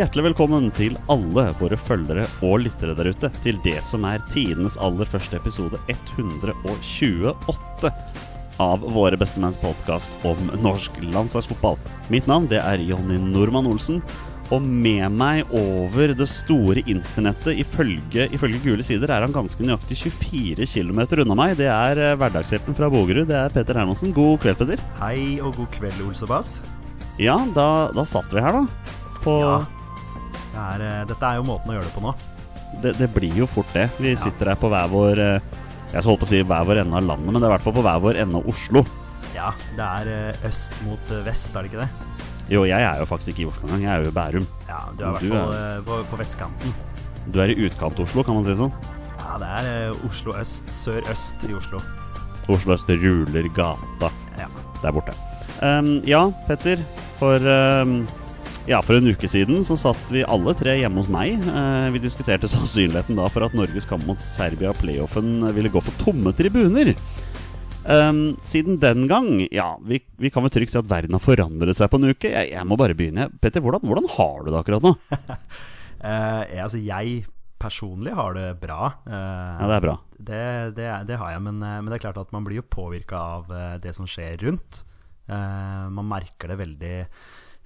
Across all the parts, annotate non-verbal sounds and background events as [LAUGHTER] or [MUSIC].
hjertelig velkommen til alle våre følgere og lyttere der ute til det som er tidenes aller første episode 128 av Våre bestemenns podkast om norsk landslagsfotball. Mitt navn det er Jonny Normann Olsen. Og med meg over det store internettet, ifølge, ifølge Gule Sider, er han ganske nøyaktig 24 km unna meg. Det er eh, hverdagshjelpen fra Bogerud. Det er Peter Hermansen. God kveld, Peter. Hei og god kveld, Olsebass. Ja, da, da satt vi her, da. På Ja. Det er, eh, dette er jo måten å gjøre det på nå. det, det blir jo fort det. Vi sitter her på hver vår eh, Jeg holde på å si hver vår ende av landet, men det er i hvert fall på hver vår ende av Oslo. Ja, det er eh, øst mot vest, er det ikke det? Jo, jeg er jo faktisk ikke i Oslo engang. Jeg er jo i Bærum. Ja, du er i hvert fall på, på vestkanten. Du er i utkant-Oslo, kan man si det sånn. Ja, det er Oslo øst, sør-øst i Oslo. Oslo øst ruler gata Ja. der borte. Um, ja, Petter. For ehm, ja, for en uke siden så satt vi alle tre hjemme hos meg. Eh, vi diskuterte [LAUGHS] sannsynligheten da for at Norges kamp mot Serbia playoffen ville gå for tomme tribuner. Ehm, siden den gang, ja, vi, vi kan vel trygt si at verden har forandret seg på en uke. Jeg, jeg må bare begynne. Petter, hvordan, hvordan har du det akkurat nå? [LAUGHS] Eh, jeg- altså, jeg personlig har det bra. Eh, Ja, det er bra. det, det, det har jeg, men, eh, men det er klart at man blir jo påvirka av eh, det som skjer rundt. Eh, man merker det veldig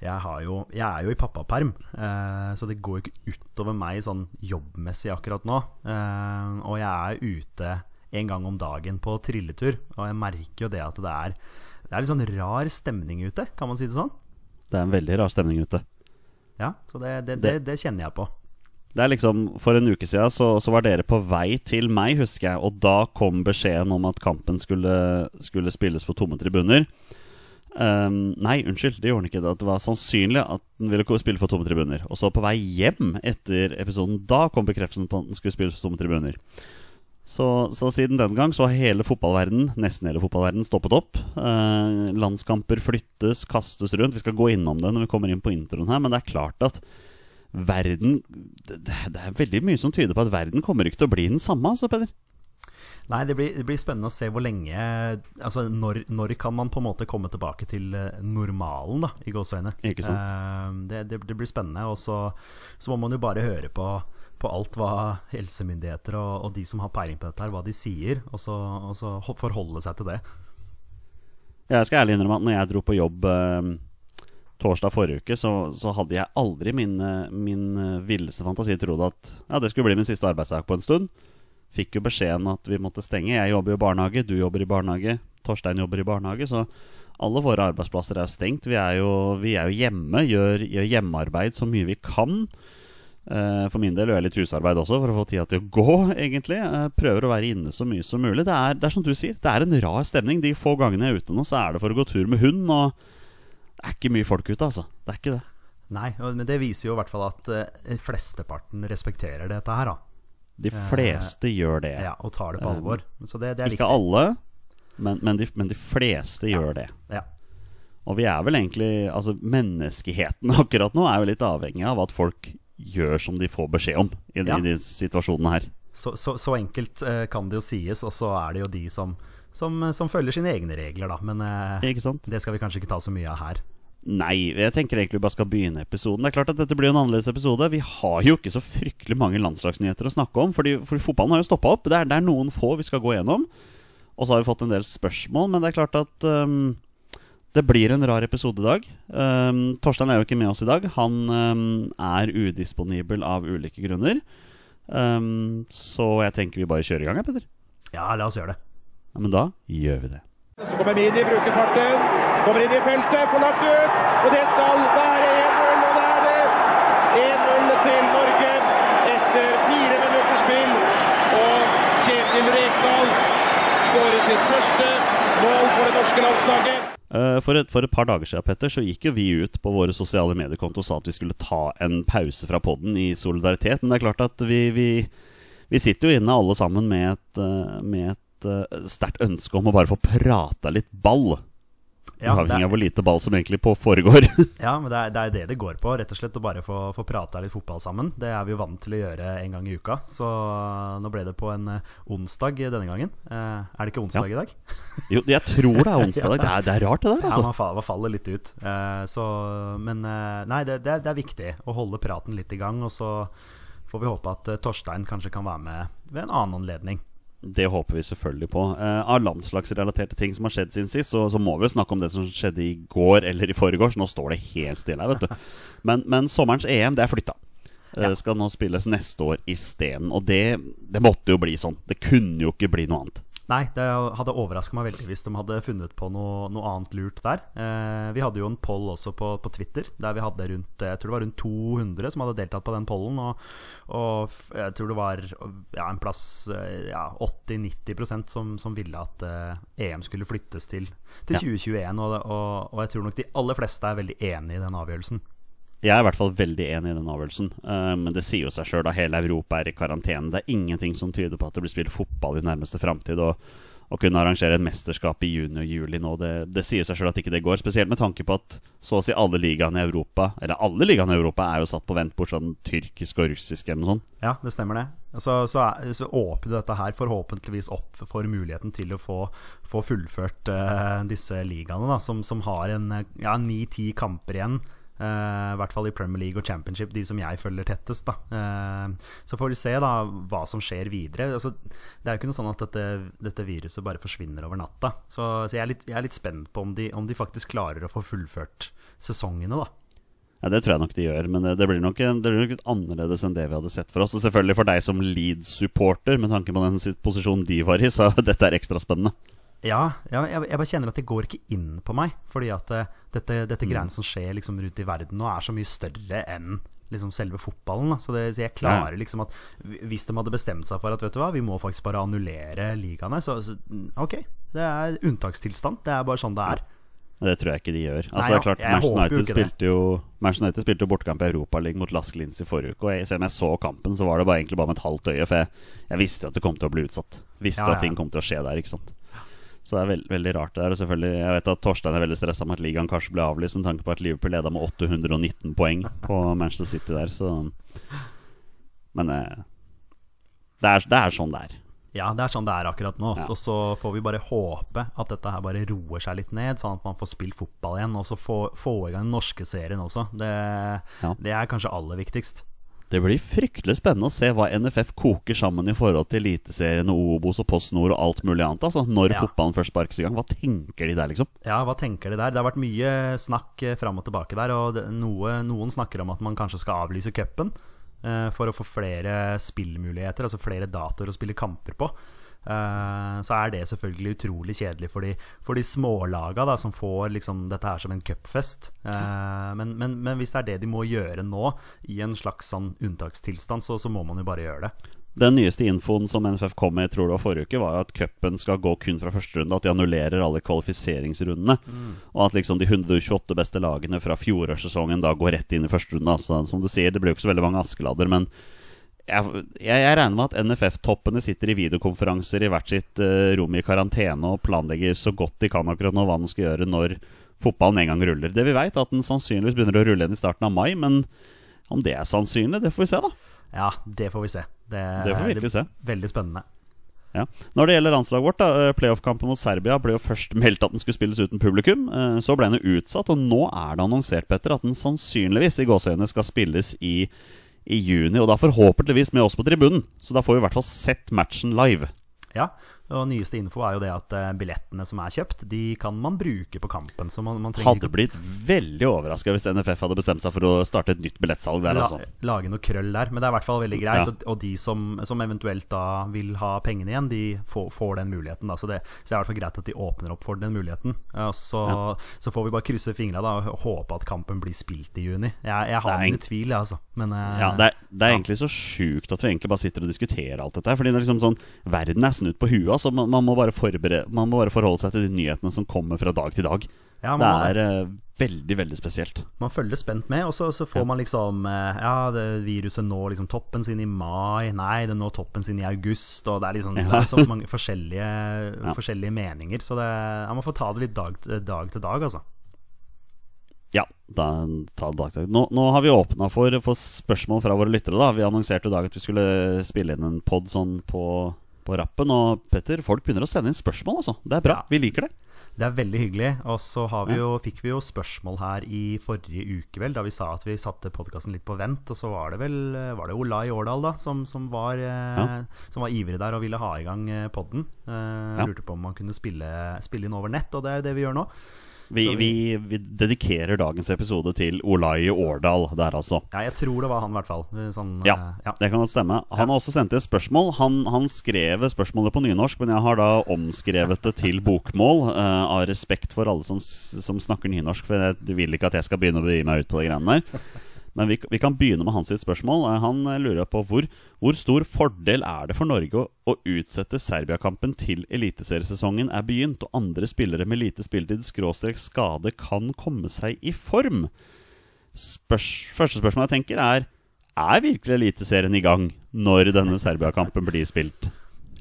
jeg, har jo, jeg er jo i pappaperm, eh, så det går ikke utover meg sånn jobbmessig akkurat nå. Eh, og jeg er ute en gang om dagen på trilletur, og jeg merker jo det at det er, det er litt sånn rar stemning ute, kan man si det sånn? Det er en veldig rar stemning ute. Ja, så det, det, det, det kjenner jeg på. Det er liksom, For en uke siden så, så var dere på vei til meg, husker jeg. Og da kom beskjeden om at kampen skulle, skulle spilles på tomme tribuner. Ehm, nei, unnskyld, det gjorde han ikke. Det var sannsynlig at den ville spille for tomme tribuner. Og så på vei hjem etter episoden, da kom bekreftelsen på at den skulle spille for tomme tribuner. Så, så siden den gang så har hele fotballverden, nesten hele fotballverden stoppet opp. Eh, landskamper flyttes, kastes rundt. Vi skal gå innom det når vi kommer inn på introen her, men det er klart at verden det, det er veldig mye som tyder på at verden kommer ikke til å bli den samme, altså, Peder. Nei, det blir, det blir spennende å se hvor lenge Altså, når, når kan man på en måte komme tilbake til eh, normalen, da, i gåseøyne. Ikke sant. Eh, det, det, det blir spennende. Og så, så må man jo bare høre på, på alt hva helsemyndigheter og, og de som har peiling på dette, her, hva de sier, og så, og så forholde seg til det. Jeg skal ærlig innrømme at når jeg dro på jobb eh, torsdag forrige uke, så, så hadde jeg aldri min, min villeste fantasi trodd at ja, det skulle bli min siste arbeidsdag på en stund. Fikk jo beskjeden at vi måtte stenge. Jeg jobber jo i barnehage, du jobber i barnehage, Torstein jobber i barnehage. Så alle våre arbeidsplasser er stengt. Vi er jo, vi er jo hjemme, gjør, gjør hjemmearbeid så mye vi kan. Eh, For min del gjør jeg litt husarbeid også, for å få tida til å gå, egentlig. Eh, Prøver å være inne så mye som mulig. Det er, det er som du sier, det er en rar stemning. De få gangene jeg er ute nå, så er det for å gå tur med hund. Og det er ikke mye folk ute, altså. Det er ikke det. Nei, men det viser jo i hvert fall at eh, flesteparten respekterer dette her, da. De fleste gjør det. Ja, og tar det på alvor. Så det, det er Ikke alle, men, men, de, men de fleste gjør det. Ja. Og vi er vel egentlig Altså, menneskeheten [LAUGHS] akkurat nå er jo litt avhengig av at folk gjør som de får beskjed om i, Ja. i de situasjonene her. Så, så, så enkelt eh, kan det jo sies, og så er det jo de som, som, som følger sine egne regler, da. Men eh, det skal vi kanskje ikke ta så mye av her. Nei, jeg tenker egentlig vi bare skal begynne episoden. Det er klart at dette blir en annerledes episode. Vi har jo ikke så fryktelig mange landslagsnyheter å snakke om, fordi, fordi fotballen har jo stoppa opp. Det er, det er noen få vi skal gå gjennom. Og så har vi fått en del spørsmål, men det er klart at um, det blir en rar episode i dag. Um, Torstein er jo ikke med oss i dag. Han um, er udisponibel av ulike grunner. Så jeg tenker vi bare kjører i gang, Petter. Ja, la oss gjøre det. Ja, men da gjør vi det. Så kommer Midi, bruker farten, kommer inn i feltet, får lagt ut, og det skal være 1-0, og det er det! 1-0 til Norge etter fire minutters spill, og Kjetil Rekdal skårer sitt første mål for det norske landslaget. Eh, For et, for et par dager siden Petter, så gikk jo vi ut på våre sosiale mediekonto og sa at vi skulle ta en pause fra podden i solidaritet. Men det er klart at vi, vi, vi sitter jo inne alle sammen med et, eh, et eh, sterkt ønske om å bare få prata litt ball. Ja, Avhengig av hvor lite ball som egentlig på foregår. [LAUGHS] Ja, men det er, det er det det går på. Rett og slett å bare få, få prata litt fotball sammen. Det er vi jo vant til å gjøre en gang i uka. Så nå ble det på en eh, onsdag denne gangen. Eh, er det ikke onsdag i dag? [LAUGHS] jo, jeg tror det er onsdag. i dag. [LAUGHS] Det det er rart, det der. Ja, Altså. man faller, man faller litt ut. Eh, så, men eh, nei, det, det, er- det er viktig å holde praten litt i gang. Og så får vi håpe at eh, Torstein kanskje kan være med ved en annen anledning. Det håper vi selvfølgelig på. Eh, av landslagsrelaterte ting som har skjedd siden sist, så, så må vi jo snakke om det som skjedde i går eller i forgårs. Nå står det helt stille her, vet du. [LAUGHS] Men, men sommerens EM, det er flytta. Eh, Det skal nå spilles neste år isteden. Og det, det måtte jo bli sånn. Det kunne jo ikke bli noe annet. Nei, det hadde overraska meg veldig hvis de hadde funnet på noe, noe annet lurt der. Eh, vi hadde jo en poll også på, på Twitter, der vi hadde rundt jeg tror det var rundt 200 som hadde deltatt på den pollen. Og, og jeg tror det var ja, en plass eh, ja, 80-90 som, som ville at eh, EM skulle flyttes til, til Ja. 2021. Og, og, og jeg tror nok de aller fleste er veldig enig i den avgjørelsen. Jeg er i hvert fall veldig enig i den avgjørelsen. Eh, men det sier jo seg sjøl da hele Europa er i karantene. Det er ingenting som tyder på at det blir spilt fotball i nærmeste framtid. Å kunne arrangere et mesterskap i juni og juli nå, det, det sier seg sjøl at ikke det går. Spesielt med tanke på at så å si alle ligaene i Europa, eller alle ligaene i Europa, er jo satt på vent, bortsett fra den tyrkiske og russiske eller noe sånt. Ja, det stemmer det. Så, så, er, så åpner dette her forhåpentligvis opp for muligheten til å få, få fullført uh, disse ligaene, da, som, som har en ja, ni-ti kamper igjen. Eh, I hvert fall i Premier League og Championship, de som jeg følger tettest. Da. Eh, så får vi se da hva som skjer videre. Altså, det er jo ikke noe sånn at dette, dette viruset bare forsvinner over natta. Så, så jeg, er litt, jeg er litt spent på om de, om de faktisk klarer å få fullført sesongene, da. Ja, Det tror jeg nok de gjør, men det, det, blir nok, det blir nok litt annerledes enn det vi hadde sett for oss. Og selvfølgelig for deg som Leeds-supporter, med tanke på den posisjonen de var i, så [LAUGHS] dette er ekstra spennende. Ja, jeg, jeg, bare kjenner at det går ikke inn på meg. Fordi at eh, dette, dette greiene som skjer liksom rundt i verden nå, er så mye større enn liksom selve fotballen. Så, det, så jeg klarer liksom at Hvis de hadde bestemt seg for at vet du hva, vi må faktisk bare annullere ligaene, så, så ok. Det er unntakstilstand. Det er bare sånn det er. Det tror jeg ikke de gjør. Altså, Nei, det er klart, Manchester United, spilte jo, Manchester United spilte jo bortekamp i Europaligaen mot Lask Linz i forrige uke. Og jeg, selv om jeg så kampen, så var det bare, egentlig bare med et halvt øye. For jeg, jeg visste jo at det kom til å bli utsatt. Visste Ja, ja. at ting kom til å skje der. ikke sant Så det er veld, veldig rart det der. Og selvfølgelig, jeg vet at Torstein er veldig stressa med at ligaen kanskje ble avlyst, med tanke på at Liverpool leda med 819 poeng på Manchester City der, så Men eh, det, er, det er sånn det er. Ja, det er sånn det er akkurat nå. Ja. Og så får vi bare håpe at dette her bare roer seg litt ned, sånn at man får spilt fotball igjen. Og så få, få i gang den norske serien også. Det, Ja. det er kanskje aller viktigst. Det blir fryktelig spennende å se hva NFF koker sammen i forhold til Eliteserien og Obos og Post Nord og alt mulig annet. Altså, når Ja. fotballen først sparkes i gang. Hva tenker de der, liksom? Ja, hva tenker de der? Det har vært mye snakk eh, fram og tilbake der. Og noe, noen snakker om at man kanskje skal avlyse cupen eh, for å få flere spillmuligheter, altså flere datoer å spille kamper på. Eh, så er det selvfølgelig utrolig kjedelig for de, for de smålaga som får liksom dette her som en cupfest. Eh, men, men, men hvis det er det de må gjøre nå, i en slags sånn unntakstilstand, så, så må man jo bare gjøre det. Den nyeste infoen som NFF kom med tror det var forrige uke, var at cupen skal gå kun fra første runde. At de annullerer alle kvalifiseringsrundene. Og at liksom de 128 beste lagene fra fjorårssesongen går rett inn i første runde. Altså, som du sier, det blir jo ikke så veldig mange Askeladder, men jeg, jeg, jeg regner med at NFF-toppene sitter i videokonferanser i hvert sitt uh, rom i karantene og planlegger så godt de kan akkurat nå hva de skal gjøre når fotballen en gang ruller. Det vi er at den sannsynligvis begynner å rulle igjen i starten av mai, men om det er sannsynlig, det får vi se, da. Ja, det får vi se. Det, Det får vi virkelig se. Veldig spennende. Ja. Når det gjelder landslaget vårt, da, eh, playoff-kampen mot Serbia ble jo først [LAUGHS] meldt at den skulle spilles uten publikum. eh, Så ble den utsatt, og nå er det annonsert Petter, at den sannsynligvis i gåseøynene skal spilles i, i juni. Og da forhåpentligvis med oss på tribunen. Så da får vi i hvert fall sett matchen live. Ja, og nyeste info er jo det at eh, billettene som er kjøpt, de kan man bruke på kampen. Så man, man Hadde blitt veldig overraska hvis NFF hadde bestemt seg for å starte et nytt billettsalg der, la, altså. lage noe krøll der. Men det er i hvert fall veldig greit. Ja. Og, og de som, som eventuelt da vil ha pengene igjen, de får, får den muligheten. Da. Så, det, så det er i hvert fall greit at de åpner opp for den muligheten. Ja, så, så får vi bare krysse fingra da, og håpe at kampen blir spilt i juni. Jeg, jeg har mine tvil, jeg, altså. Men eh, Ja, det er, det er egentlig så sjukt at vi egentlig bare sitter og diskuterer alt dette her. Fordi det er liksom sånn Verden er snudd på huet. Altså, man, man, må bare forberede, man må bare forholde seg til de nyhetene som kommer fra dag til dag. Ja, Det er eh, veldig, veldig spesielt. man følger spent med, og så, så får man liksom eh, Ja, det viruset når liksom toppen sin i mai. Nei, det når toppen sin i august. Og det er liksom det er så mange forskjellige, [LAUGHS] forskjellige meninger. Så det, ja, man får ta det litt dag, dag til dag, altså. Ja, da, ta dag til dag. Nå, nå har vi åpna for, for spørsmål fra våre lyttere. da Vi annonserte i dag at vi skulle spille inn en pod sånn på, på rappen. Og Petter, folk begynner å sende inn spørsmål, altså. Det er bra. Ja. Vi liker det. Det er veldig hyggelig. Og så har vi jo, fikk vi jo spørsmål her i forrige uke, vel, da vi sa at vi satte podkasten litt på vent. Og så var det vel var det Olai Årdal da, som, som, var, ja. som var ivrig der og ville ha i gang eh, podden. Eh, Ja. Lurte på om man kunne spille, spille inn over nett, og det er jo det vi gjør nå. Vi, vi, vi dedikerer dagens episode til Olai Årdal der, altså. Ja, jeg tror det var han, i hvert fall. Sånn, Ja, eh, ja. det kan godt stemme. Han har også sendt et spørsmål. Han, han skrev spørsmålet på nynorsk, men jeg har da omskrevet det til bokmål uh, av respekt for alle som, som snakker nynorsk, for jeg vil ikke at jeg skal begynne å begi meg ut på de greiene der. Men vi, vi kan begynne med hans sitt spørsmål. Eh, Han eh, lurer på hvor, hvor stor fordel er det for Norge å, å utsette Serbia-kampen til eliteseriesesongen er begynt, og andre spillere med lite spilletid skråstrek skade kan komme seg i form? Spørs, første spørsmål jeg tenker er Er virkelig Eliteserien i gang når denne Serbia-kampen blir spilt?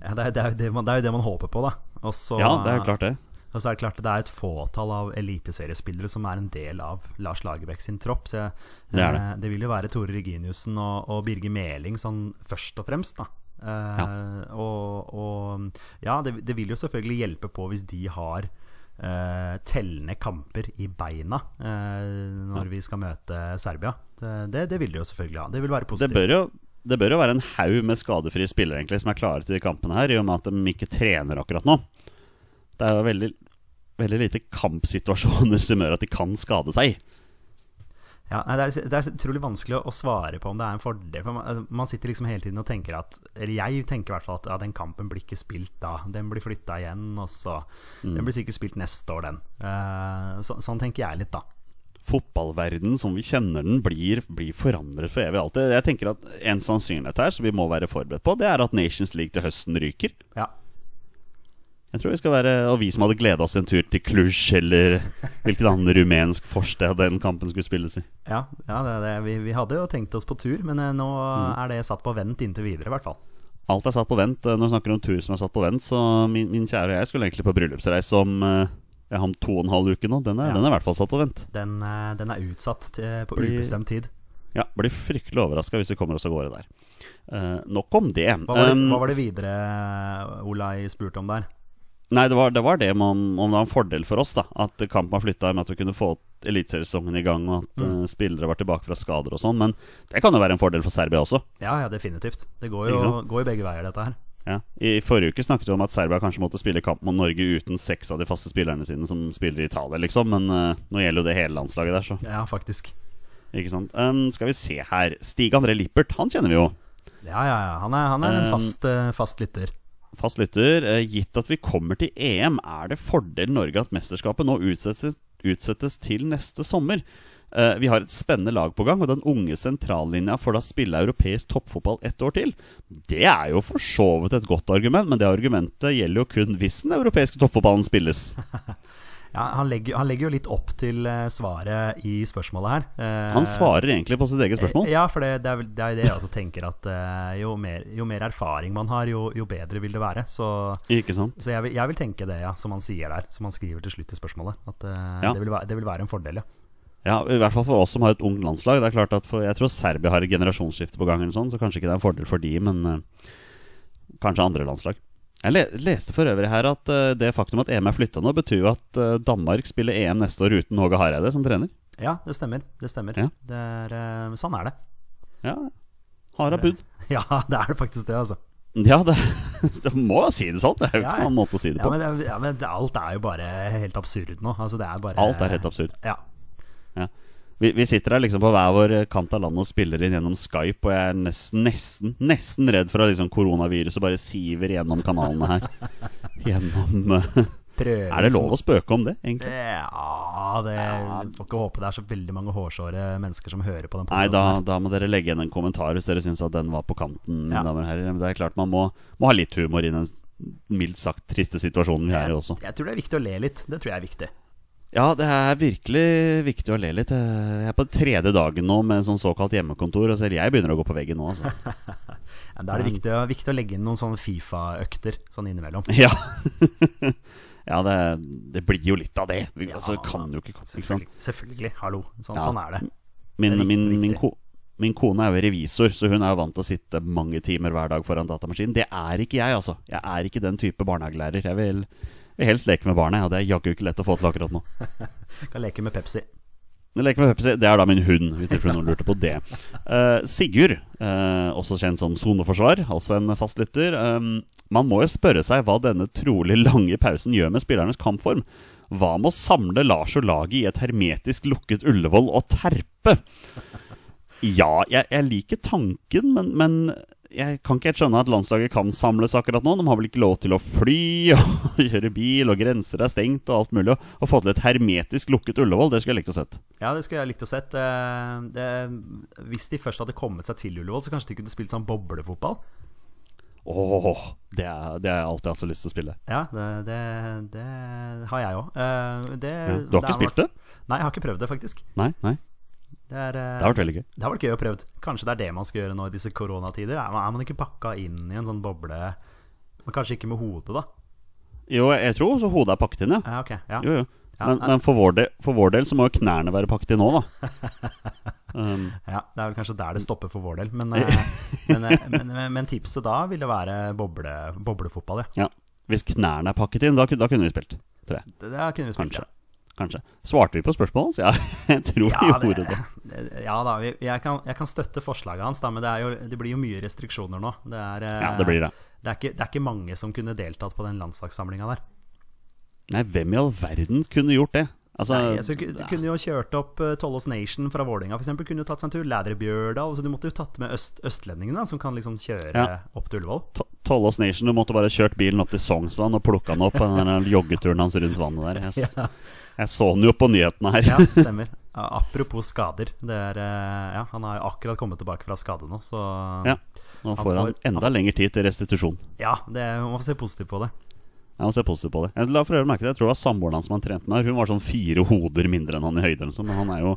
Ja, det, er, det, er det, man, det er jo det man håper på, da. Også, Ja, det er jo klart det. Og så er det klart at det er et fåtall av eliteseriespillere som er en del av Lars Lagerbäck sin tropp. Så jeg, Det det. eh, det vil jo være Tore Reginiussen og, og Birger Meling sånn først og fremst, da. Eh, og, og ja, det, det vil jo selvfølgelig hjelpe på hvis de har eh, tellende kamper i beina eh, når vi skal møte Serbia. Det, det, det vil de jo selvfølgelig ha. Det vil være Det positivt. bør jo det bør jo være en haug med skadefrie spillere egentlig som er klare til de kampene her, i og med at de ikke trener akkurat nå. Det er jo veldig, veldig lite kampsituasjoner som gjør at de kan skade seg. Ja, det, er, det er utrolig vanskelig å, svare på om det er en fordel. For man, man sitter liksom hele tiden og tenker at Eller jeg tenker i hvert fall at ja, den kampen blir ikke spilt da. Den blir flytta igjen, og så Den blir sikkert spilt neste år, den. Eh, så, sånn tenker jeg litt, da. Fotballverdenen som vi kjenner den, blir, blir forandret for evig og alltid. Jeg tenker at En sannsynlighet her som vi må være forberedt på, det er at Nations League til høsten ryker. Ja. Jeg tror vi skal være Og vi som hadde gleda oss en tur til Cluj, eller hvilket annet rumensk forsted den kampen skulle spilles i. Ja, ja det, det, vi, vi hadde jo tenkt oss på tur, men nå nå er det satt på vent inntil videre, i hvert fall. Alt er satt på vent. Når vi snakker om tur som er satt på vent, så min, min kjære og jeg skulle egentlig på bryllupsreise om jeg har om to og en halv uke nå. Den er, Ja. den er i hvert fall satt på vent. Den, eh, den er utsatt til, på Blir- ubestemt tid. Ja, Blir fryktelig overraska hvis vi kommer oss av gårde der. Uh, nok om det. Hva var det, Um, hva var det videre Olai spurte om der? Nei, det var det, var det man, om, det var en fordel for oss, da. At kampen var flytta med at vi kunne få eliteseriesesongen i gang, og at Mm. uh, spillere var tilbake fra skader og sånn. Men det kan jo være en fordel for Serbia også. Ja, ja, definitivt. Det går jo, går jo begge veier, dette her. Ja. I forrige uke snakket vi om at Serbia kanskje måtte spille kamp mot Norge uten seks av de faste spillerne sine som spiller i Italia, liksom. Men uh, nå gjelder jo det hele landslaget der, så. Ja, faktisk. Ikke sant. Um, skal vi se her. Stig André Lippert, han kjenner vi jo. Ja, ja, ja. Han er, han er en Um, fast, eh, fast lytter. Fast lytter. Eh, gitt at vi kommer til EM, er det fordel Norge at mesterskapet nå utsettes, utsettes til neste sommer? Eh, vi har et spennende lag på gang, og den unge sentrallinja får da spille europeisk toppfotball ett år til. Det er jo for så vidt et godt argument, men det argumentet gjelder jo kun hvis den europeiske toppfotballen spilles. [LAUGHS] Ja, han, legger, han legger jo litt opp til eh, svaret i spørsmålet her. Eh, Han svarer egentlig på sitt eget spørsmål. Ja, for det, det er det er det jeg også tenker at eh, jo, mer, jo mer erfaring man har, jo, jo bedre vil det være. Så, så jeg, vil, jeg vil tenke det, ja, som han sier der. Som han skriver til slutt i spørsmålet. At eh, Ja. det, vil være, det vil være en fordel, ja. Ja, I hvert fall for oss som har et ungt landslag. Det er klart at for, Jeg tror Serbia har et generasjonsskifte på gang, eller sånn, så kanskje ikke det er en fordel for de, men eh, kanskje andre landslag. Jeg leste for øvrig her at eh, det faktum at EM er flytta nå, betyr jo at eh, Danmark spiller EM neste år uten Åge Hareide som trener. Ja, det stemmer. Det stemmer. Ja. Det er, eh, sånn er det. Ja, Hara bud. [LAUGHS] Ja, det er det faktisk det, altså. Ja, det, [LAUGHS] det må si det sånn. Det er jo Ja, ikke ja. noen måte å si det Ja, på. men, ja, men alt er jo bare helt absurd nå. Altså, det er bare Alt er helt absurd. Ja. Ja. Vi, vi sitter her liksom på hver vår kant av landet og spiller inn gjennom Skype, og jeg er nesten, nesten, nesten redd for at liksom koronaviruset bare siver gjennom kanalene her. [LAUGHS] Gjennom eh, Prøver Er det liksom lov å spøke om det, egentlig? Ja, det får ikke håpe det er så veldig mange hårsåre mennesker som hører på den Nei, da, da må dere legge igjen en kommentar hvis dere syns at den var på kanten. Ja. Men Det er klart Man må, må ha litt humor i den mildt sagt triste situasjonen vi er i også. Jeg tror det er viktig å le litt. Det tror jeg er viktig. Ja, det er virkelig viktig å le litt. Jeg er på tredje dagen nå med en sånn såkalt hjemmekontor, og selv jeg begynner å gå på veggen nå, altså. [LAUGHS] Ja, Da er det viktig, viktig å legge inn noen sånne Fifa-økter sånn innimellom. Ja. [LAUGHS] ja, det, det blir jo litt av det. Vi, altså, kan jo ikke, ikke? Selvfølgelig. Selvfølgelig. Hallo. Sånn, Ja. sånn er det. Min, Det er min, min, ko, min kone er jo revisor, så hun er jo vant til å sitte mange timer hver dag foran datamaskinen. Det er ikke jeg, altså. Jeg er ikke den type barnehagelærer. Jeg vil, vil helst leke med barnet, og det er jaggu ikke lett å få til akkurat nå. [LAUGHS] Kan leke med Pepsi. Leke med Pepsi, Det er da min hund, hvis tilfelle noen lurte på det. Uh, Sigurd, uh, også kjent som soneforsvar, også en fastlytter. Um, man må jo spørre seg hva denne trolig lange pausen gjør med spillernes kampform. Hva med å samle Lars og laget i et hermetisk lukket Ullevål og terpe? Ja, jeg, jeg liker tanken, men, men jeg kan ikke helt skjønne at landslaget kan samles akkurat nå. De har vel ikke lov til å fly [LAUGHS] og kjøre bil, og grenser er stengt og alt mulig. Å få til et hermetisk lukket Ullevål, det skulle jeg likt å sett. Ja, det skulle jeg likt å sett. Eh, Det, hvis de først hadde kommet seg til Ullevål, så kanskje de kunne spilt sånn boblefotball. Åh, det, er, det har jeg alltid hatt så lyst til å spille. Ja, det, det, det har jeg òg. Ja. Du har ikke spilt det? Nei, jeg har ikke prøvd det, faktisk. Nei, nei, Det, er, eh, det har vært veldig gøy. det har vært gøy å prøve. Kanskje det er det man skal gjøre nå i disse koronatider. Er man, er man ikke pakka inn i en sånn boble Men kanskje ikke med hodet, da? Jo, jeg tror også hodet er pakket inn, ja. Ja, okay, Ja. Jo, jo. Ja, Men, men for, vår del, for vår del så må jo knærne være pakket inn nå, da. [LAUGHS] Um, ja, Det er vel kanskje der det stopper for vår del. Men, [LAUGHS] eh, men, eh, men, men, men tipset da ville være boble, boblefotball, ja. ja. Hvis knærne er pakket inn, da, da kunne vi spilt. Tror jeg. Det, det kunne vi spilt, Kanskje. Kanskje. Svarte vi på spørsmålet hans? Ja, [LAUGHS] jeg tror vi Ja, gjorde det. det, ja da, vi- jeg kan, jeg kan støtte forslaget hans, da, men det, jo, det blir jo mye restriksjoner nå. Det er, eh, Ja, det blir det. Det er, ikke, det er ikke mange som kunne deltatt på den landslagssamlinga der. Nei, hvem i all verden kunne gjort det? Altså, Nei, altså, du kunne jo kjørt opp uh, Tollås Nation fra Vålerenga f.eks. Kunne jo tatt seg en tur. Lædrebjørdal. Så du måtte jo tatt med øst, østlendingene, som kan liksom kjøre Ja. opp til Ullevål. To- Tollås Nation, du måtte bare kjørt bilen opp til Sognsvann og plukka den opp på den der joggeturen hans rundt vannet der. Yes. [LAUGHS] s- jeg så den jo på nyhetene her. Ja, [LAUGHS] stemmer. Apropos skader. Det er, eh, ja, han har akkurat kommet tilbake fra skade nå, så Ja, Nå Han får han enda enda lengre tid til restitusjon. ja det, man får se positivt på det. Ja, må se positivt på det. Jeg la for øvrig merke det, Jeg tror det var samboeren hans som han trente med. Hun var sånn fire hoder mindre enn han i høyde, men han er jo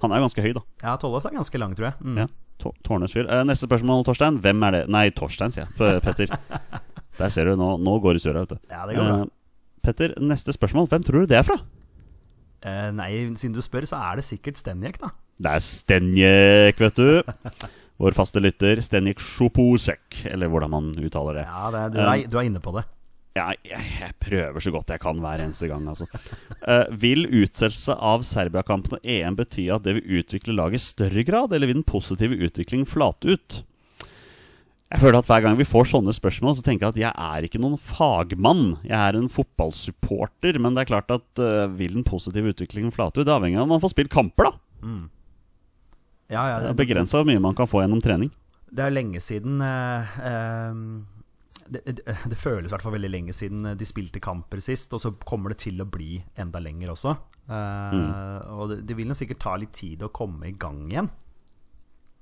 han er ganske høy, da. Ja, Tollås er ganske lang, tror jeg. Mm. Ja, Tå- Tårnes fyr. Eh, neste spørsmål, Torstein. Hvem er det? Nei, Torstein, sier jeg. Petter. Der ser du, nå, nå går det surra, vet du. Ja, det går bra. Eh, Petter, neste spørsmål. Hvem tror du det er fra? Eh, nei, siden du spør, så er det sikkert Stenjek, da. Det er Stenjek, vet du. [LAUGHS] Vår faste lytter, Stenjek Sjoposek, eller hvordan man uttaler det. Ja, det, du, er, du er inne på det. Ja, jeg, jeg prøver så godt jeg kan hver eneste gang, altså. Eh, vil utsettelse av Serbia-kampen og EM bety at det vil utvikle laget i større grad, eller vil den positive utviklingen flate ut? Jeg føler at Hver gang vi får sånne spørsmål, så tenker jeg at jeg er ikke noen fagmann. Jeg er en fotballsupporter, men det er klart at uh, vil den positive utviklingen flate ut? Det avhenger av om man får spilt kamper, da. Ja, ja, Det er begrensa hvor mye man kan få gjennom trening. det er lenge siden uh, eh, det, det, det føles i hvert fall veldig lenge siden de spilte kamper sist, og så kommer det til å bli enda lenger også. Mm. Og det, det vil nok sikkert ta litt tid å komme i gang igjen.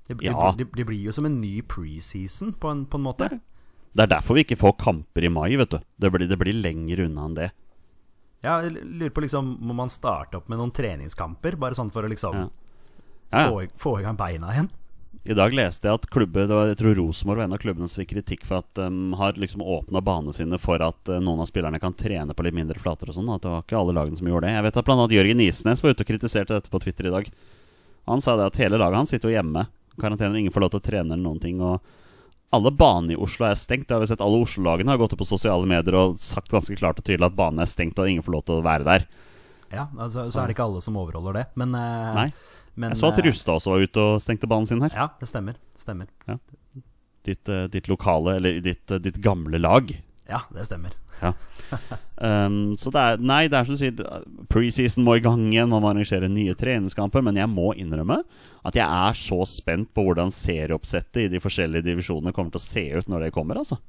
Det, det, Ja. det, det blir jo som en ny preseason, på en, på en måte. Det er derfor vi ikke får kamper i mai, vet du. Det blir, det blir lenger unna enn det. Ja, jeg lurer på liksom Må man starte opp med noen treningskamper? Bare sånn for å liksom Ja. Ja, få, få i gang beina igjen? I dag leste jeg at klubber det var, Jeg tror Rosenborg var en av klubbene som fikk kritikk for at de har liksom åpna banene sine for at uh, noen av spillerne kan trene på litt mindre flater og sånn. At det var ikke alle lagene som gjorde det. Jeg vet at annet Jørgen Isnes var ute og kritiserte dette på Twitter i dag. Han sa det at hele laget hans sitter jo hjemme. Karantener, ingen får lov til å trene eller noen ting. Og alle baner i Oslo er stengt. Har sett Alle Oslo-lagene har gått opp på sosiale medier og sagt ganske klart og tydelig at banene er stengt og ingen får lov til å være der. Ja, altså, så er det ikke alle som overholder det. Men, eh, Nei. men Jeg så at eh, Rustad også var ute og stengte banen sin her. Ja, det stemmer. Stemmer. Ditt, eh, ditt lokale, eller ditt, ditt gamle lag. Ja, det stemmer. Ja. Um, [LAUGHS] så det er Nei, det er som du sier, preseason må i gang igjen. Man må arrangere nye treningskamper. Men jeg må innrømme at jeg er så spent på hvordan serieoppsettet i de forskjellige divisjonene kommer til å se ut når det kommer. Altså,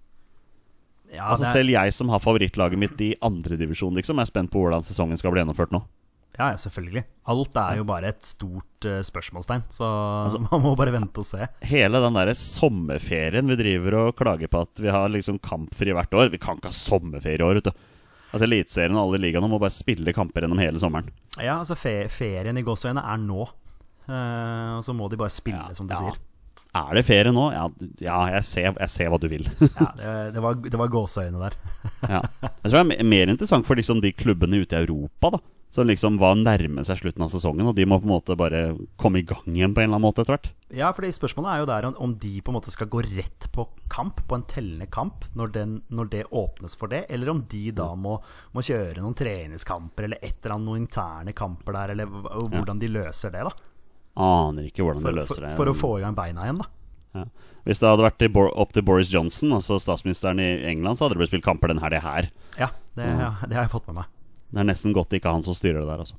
Ja, altså det er, Selv jeg som har favorittlaget mitt i andredivisjon, liksom, er spent på hvordan sesongen skal bli gjennomført nå. Ja, ja, selvfølgelig. Alt er jo bare et stort uh, spørsmålstegn. så Altså- [LAUGHS] man må bare vente og se. Hele den derre sommerferien vi driver og klager på at vi har liksom kampfri hvert år. Vi kan ikke ha sommerferie i år, vet du. Altså Eliteserien og alle ligaene må bare spille kamper gjennom hele sommeren. Ja, altså fe ferien i gåseøyne er nå. Uh, og så må de bare spille, som du Ja. sier. Er det ferie nå? Ja, ja jeg, ser, jeg ser hva du vil. [LAUGHS] Ja, det, det, var, det var gåseøyne der. ja. Jeg tror det er mer interessant for liksom de klubbene ute i Europa, da. Som liksom var nærme seg slutten av sesongen, og de må på en måte bare komme i gang igjen på en eller annen måte etter hvert. Ja, for spørsmålet er jo der om, om de på en måte skal gå rett på kamp, på en tellende kamp, når, den, når det åpnes for det, eller om de da må, må kjøre noen treningskamper eller et eller annet, noen interne kamper der, eller hvordan ja. de løser det, da. Aner ikke hvordan de løser det. for å få i gang beina igjen, da. Ja. Hvis det hadde vært opp til Boris Johnson, altså statsministeren i England, så hadde det blitt spilt kamper den helga her. Ja, det, ja, det har jeg fått med meg. Det er nesten godt det ikke er han som styrer det der, altså.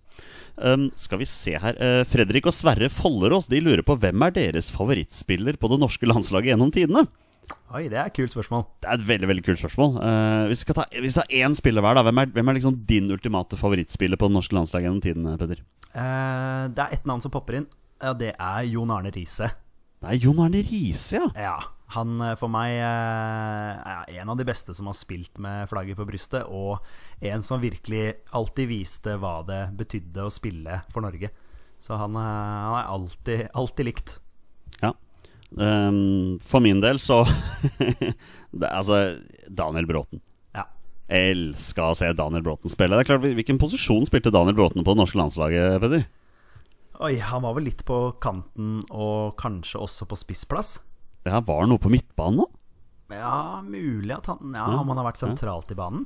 Um, skal vi se her uh, Fredrik og Sverre Follerås De lurer på hvem er deres favorittspiller på det norske landslaget gjennom tidene. Oi, det er et kult spørsmål. Det er et veldig veldig kult spørsmål. Uh, hvis vi skal ta Hvis vi tar én spiller hver, da hvem er, hvem er liksom din ultimate favorittspiller på det norske landslaget gjennom tidene, Peder? Uh, det er ett navn som popper inn. Ja, det er Jon Arne Riise. Det er Jon Arne Riise, ja. Ja, han eh, for meg eh, er en av de beste som har spilt med flagget på brystet, og en som virkelig alltid viste hva det betydde å spille for Norge. Så han, eh, han er alltid, alltid likt. ja. Um, for min del så [LAUGHS] det, Altså, Daniel Bråten. Ja. Elska å se Daniel Bråten spille. Det er klart, Hvilken posisjon spilte Daniel Bråten på det norske landslaget, Peder? Oi, han var vel litt på kanten, og kanskje også på spissplass. Det her var noe på midtbanen nå? Ja, mulig at han Ja, om han har vært sentralt i banen.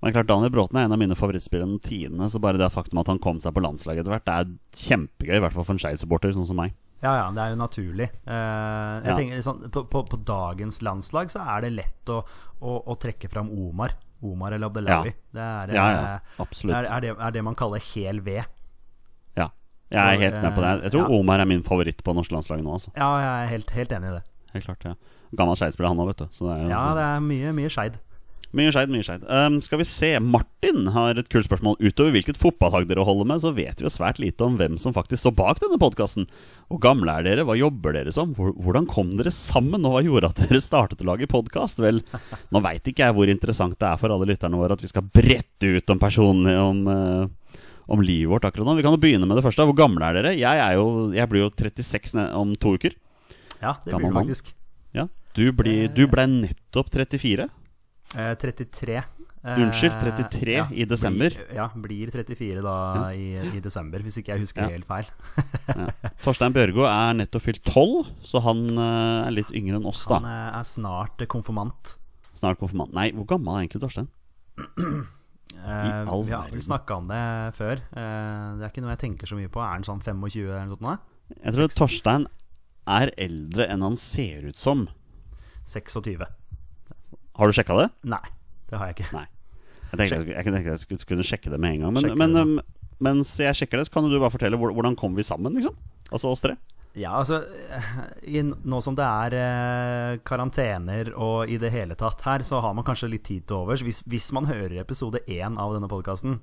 Men klart, Daniel Bråten er en av mine favorittspillere gjennom tidene. Så bare det faktum at han kom seg på landslaget etter hvert, det er kjempegøy. I hvert fall for en Skeid-supporter sånn som meg. Ja, ja, det er jo naturlig. Uh, jeg Ja. tenker liksom, på, på, på dagens landslag så er det lett å, å, å trekke fram Omar. Omar eller Abdelawi. Ja. Det, er, Ja, ja, eh, absolutt. det er, er, det, er det man kaller hel ved. Ja, jeg er helt med på det. Jeg tror Ja. Omar er min favoritt på norsk landslag nå, altså. Ja, jeg er helt, helt enig i det. Helt klart, ja. Gammel Skeid-spiller han òg, vet du. Så det er Ja, det er mye, mye skeid. Mye skeid, mye skeid. Um, skal vi se. Martin har et kult spørsmål. Utover hvilket fotballag dere holder med, så vet vi jo svært lite om hvem som faktisk står bak denne podkasten. Hvor gamle er dere? Hva jobber dere som? Hvordan kom dere sammen? Og hva gjorde at dere startet å lage podkast? Vel, [LAUGHS] nå veit ikke jeg hvor interessant det er for alle lytterne våre at vi skal brette ut om personene om, uh om livet vårt akkurat nå. Vi kan jo begynne med det første. Hvor gamle er dere? Jeg, er jo, jeg blir jo 36 om to uker. Ja, det Gammel blir du faktisk. Ja, Du, blir, du ble nettopp 34. Eh, 33. Eh, Unnskyld, 33 i desember. Blir, ja, blir 34 da i, i desember, hvis ikke jeg husker Ja. helt feil. Ja. Torstein Bjørgo er nettopp fylt 12, så han eh, er litt yngre enn oss, da. Han eh, er snart konfirmant. Snart konfirmant. Nei, hvor gammel er egentlig Torstein? [CLEARS THROAT] Eh, vi har vel snakka om det før. Eh, det er ikke noe jeg tenker så mye på. Er han sånn 25 eller noe sånt? Jeg tror Torstein er eldre enn han ser ut som. 26. Har du sjekka det? Nei, det har jeg ikke. Nei. Jeg tenkte jeg, jeg, jeg skulle kunne sjekke det med en gang. Men, men um, mens jeg sjekker det, så kan du bare fortelle hvordan kom vi sammen, liksom? Altså oss tre. Ja, altså eh, i, Nå som det er eh, karantener og i det hele tatt her, så har man kanskje litt tid til overs. Hvis, hvis man hører episode én av denne podkasten,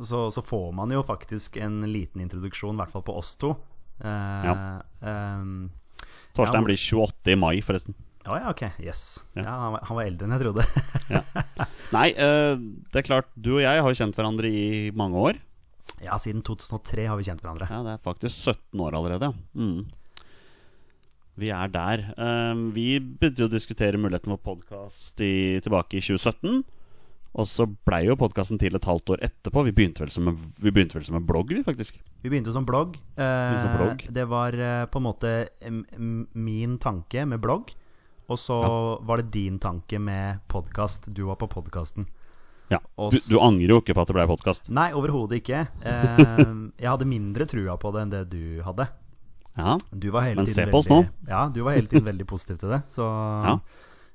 så, så får man jo faktisk en liten introduksjon, i hvert fall på oss to. Eh, Ja. Um, Torstein Ja, blir 28 i mai, forresten. Å ja, ok. Yes. Ja. Ja, han, var, han var eldre enn jeg trodde. [LAUGHS] Nei, uh, det er klart, du og jeg har jo kjent hverandre i mange år. ja, siden 2003 har vi kjent hverandre. Ja, det er faktisk 17 år allerede. Mm. Vi er der. Uh, vi begynte å diskutere muligheten for podkast tilbake i 2017. Og så blei jo podkasten til et halvt år etterpå. Vi begynte vel som en, vi vel som en blogg, vi, faktisk. Vi begynte som blogg. Eh, som blogg. Det var eh, på en måte min tanke med blogg. Og så var det din tanke med podkast. Du var på podkasten. Ja. Du, du angrer jo ikke på at det blei podkast. Nei, overhodet ikke. [LAUGHS] Eh, jeg hadde mindre trua på det enn det du hadde. Ja. Du var hele Men tiden se på oss veldig, Ja, du var hele tiden veldig positiv til det. Så, Ja.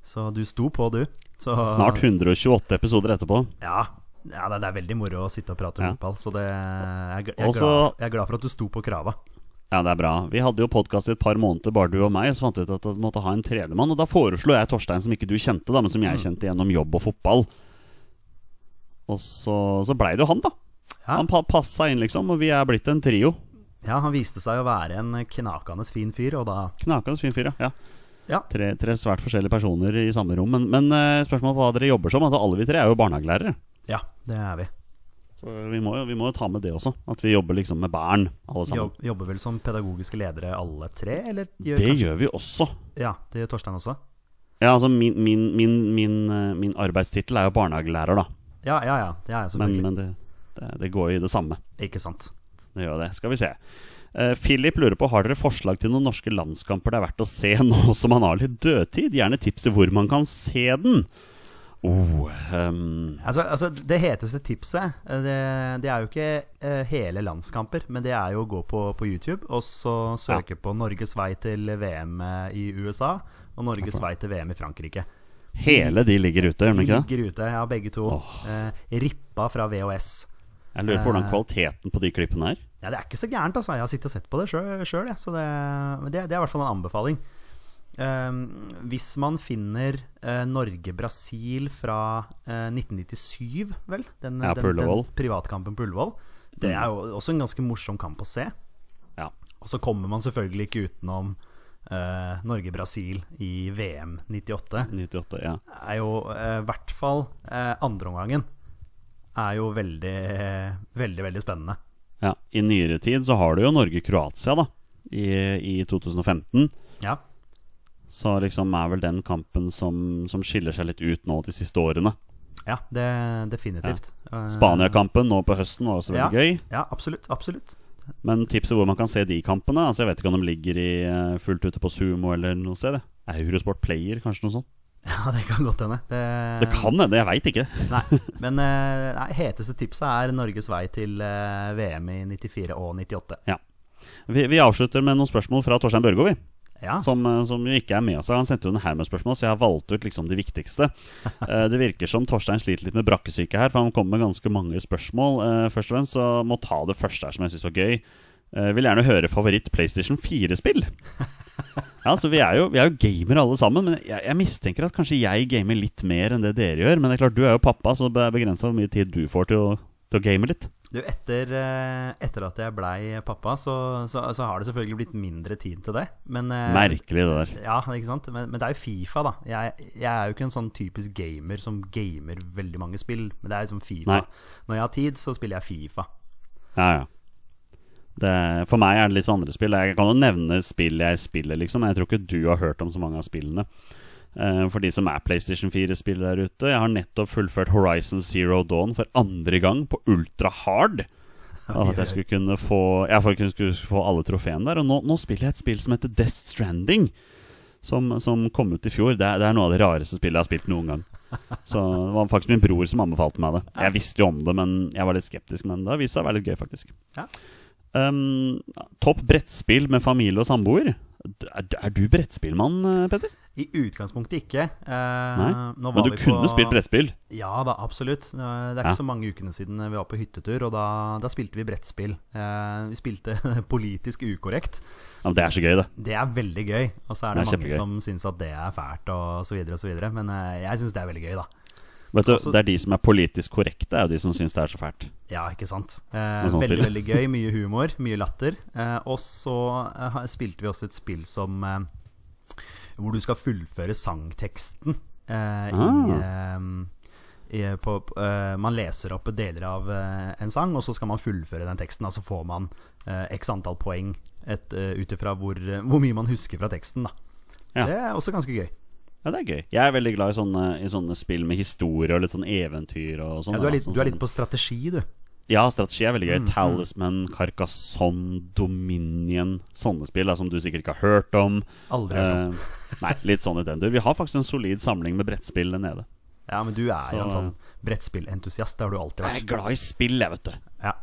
Så du sto på, du. Så, Snart 128 episoder etterpå. Ja, ja det, det er veldig moro å sitte og prate om Ja. fotball. Så det, jeg, jeg, er Også- glad, jeg er glad for at du sto på krava. Ja, det er bra. Vi hadde jo podkast i et par måneder, bare du og meg. Så fant vi ut at vi måtte ha en tredjemann. Og da foreslo jeg Torstein, som ikke du kjente, da, men som Mm. jeg kjente gjennom jobb og fotball. Og så, så blei det jo han, da. Ja. Han pa passa inn, liksom. Og vi er blitt en trio. Ja, han viste seg å være en knakende fin fyr, og da Knakende fin fyr, ja. ja. Ja. Tre, tre svært forskjellige personer i samme rom. Men, men eh, spørsmålet på hva dere jobber som? Altså Alle vi tre er jo barnehagelærere. Ja, det er vi. Så vi må, jo- vi må jo ta med det også. At vi jobber liksom med barn, alle sammen. Jobb, jobber vel som pedagogiske ledere alle tre, eller? Gjør Det kanskje- gjør vi også. Ja, det gjør Torstein også. Ja, altså min, min, min, min, eh, min arbeidstittel er jo barnehagelærer, da. Ja, ja, ja. Det jeg Men, men det, det, det går i det samme. Ikke sant. Det gjør det. Skal vi se. Eh, Philip lurer på Har dere forslag til noen norske landskamper det er verdt å se [LAUGHS] nå som man har litt dødtid. Gjerne tips til hvor man kan se den. Oh, um. Altså, altså Det heteste tipset, eh, det, det er jo ikke eh, hele landskamper, men det er jo å gå på, på YouTube og så søke på Norges vei til VM i USA og Norges vei til VM i Frankrike. hele de ligger ute, gjør de ikke det? Ligger ute, ja, begge to. Oh. Eh, rippa fra VHS. Jeg lurer på hvordan Eh. kvaliteten på de klippene er. Ja, Det er ikke så gærent, altså. Jeg har sittet og sett på det sjøl, så det, det, det er i hvert fall en anbefaling. Ehm, hvis man finner uh, Norge-Brasil fra uh, 1997, vel? Den, Ja, den, den privatkampen på Ullevål. Det er jo også en ganske morsom kamp å se. Ja. Og så kommer man selvfølgelig ikke utenom uh, Norge-Brasil i VM 98. 98, ja. Er jo eh, i hvert fall eh, andreomgangen er jo veldig, veldig, veldig spennende. ja. I nyere tid så har du jo Norge-Kroatia, da. I, I 2015. Ja. Så liksom er vel den kampen som, som skiller seg litt ut nå de siste årene. Ja, det, definitivt. Ja. Spania-kampen nå på høsten var også ja, veldig gøy. Ja, absolutt. absolutt. Men tipset hvor man kan se de kampene Altså Jeg vet ikke om de ligger i, eh, fullt ute på Sumo eller noe sted. Eurosport Player, kanskje noe sånt? [LAUGHS] Ja, det kan godt hende. Det, Det kan hende, jeg veit ikke. [LAUGHS] Nei, men eh, nei, heteste tipset er Norges vei til eh, VM i 94 og 98. Ja. Vi, vi avslutter med noen spørsmål fra Torstein Børgo, vi. Ja, Som, eh, som jo ikke er med oss. Han sendte jo en haug med spørsmål, så jeg har valgt ut liksom de viktigste. [LAUGHS] Det virker som Torstein sliter litt med brakkesyke her, for han kommer med ganske mange spørsmål. Først og fremst så må ta det første her som jeg syns var gøy. Vil gjerne høre favoritt PlayStation 4-spill. Ja, altså vi er, jo, vi er jo gamere alle sammen, men jeg, jeg mistenker at kanskje jeg gamer litt mer enn det dere gjør. Men det er klart, du er jo pappa, så det er begrensa hvor mye tid du får til å, til å game litt. du, etter, eh, etter at jeg blei pappa, så, så, så har det selvfølgelig blitt mindre tid til det. Men, eh, Merkelig, det der. Ja, ikke sant? Men, men det er jo Fifa, da. Jeg, jeg er jo ikke en sånn typisk gamer som gamer veldig mange spill. Men det er liksom Fifa. Nei. Når jeg har tid, så spiller jeg Fifa. Ja, ja. Det, for meg er det litt sånn andre spill. Jeg kan jo nevne spill jeg spiller, liksom. Jeg tror ikke du har hørt om så mange av spillene. Uh, for de som er PlayStation 4-spillere der ute. Jeg har nettopp fullført Horizon Zero Dawn for andre gang på ultra hard. At jeg skulle kunne få Jeg skulle få alle trofeene der. Og nå, nå spiller jeg et spill som heter Death Stranding. Som, som kom ut i fjor. Det er, det er noe av det rareste spillet jeg har spilt noen gang. Så det var faktisk min bror som anbefalte meg det. Jeg visste jo om det, men jeg var litt skeptisk. Men det har vist seg å være litt gøy, faktisk. Ja. Um, topp brettspill med familie og samboer. Er, er du brettspillmann, eh, Petter? I utgangspunktet ikke. Eh, Nei, Men du kunne på- spilt brettspill? Ja da, absolutt. Det er ikke Ja. så mange ukene siden vi var på hyttetur, og da, da spilte vi brettspill. Eh, vi spilte [LAUGHS] politisk ukorrekt. Ja, men Det er så gøy, det. Det er veldig gøy. Og så er det, Det er mange kjempegøy. som syns at det er fælt, og så videre og så videre. Men eh, jeg syns det er veldig gøy, da. Vet du, Altså- Det er de som er politisk korrekte, er jo de som syns det er så fælt. Ja, ikke sant. Eh, veldig, veldig gøy. Mye humor, mye latter. Eh, og så eh, spilte vi også et spill som eh, Hvor du skal fullføre sangteksten eh, i, eh, i, på, eh, Man leser opp deler av en sang, og så skal man fullføre den teksten. Og så får man x antall poeng ut ifra hvor, hvor mye man husker fra teksten. Da. Ja. Det er også ganske gøy. Ja, det er gøy. Jeg er veldig glad i sånne, i sånne spill med historie og litt sånn eventyr og sånn. Ja, du, er litt, Sånn du er litt på strategi, du. Ja, strategi er veldig gøy. Mm, Talisman, Carcassonne, Dominion. Sånne spill da, som du sikkert ikke har hørt om. Aldri hørt om. Eh, nei, litt sånn i den dur. Vi har faktisk en solid samling med brettspill nede. Ja, men du er jo en Så- sånn brettspillentusiast. Det har du alltid vært. Jeg er glad i spill, jeg, vet du. Ja.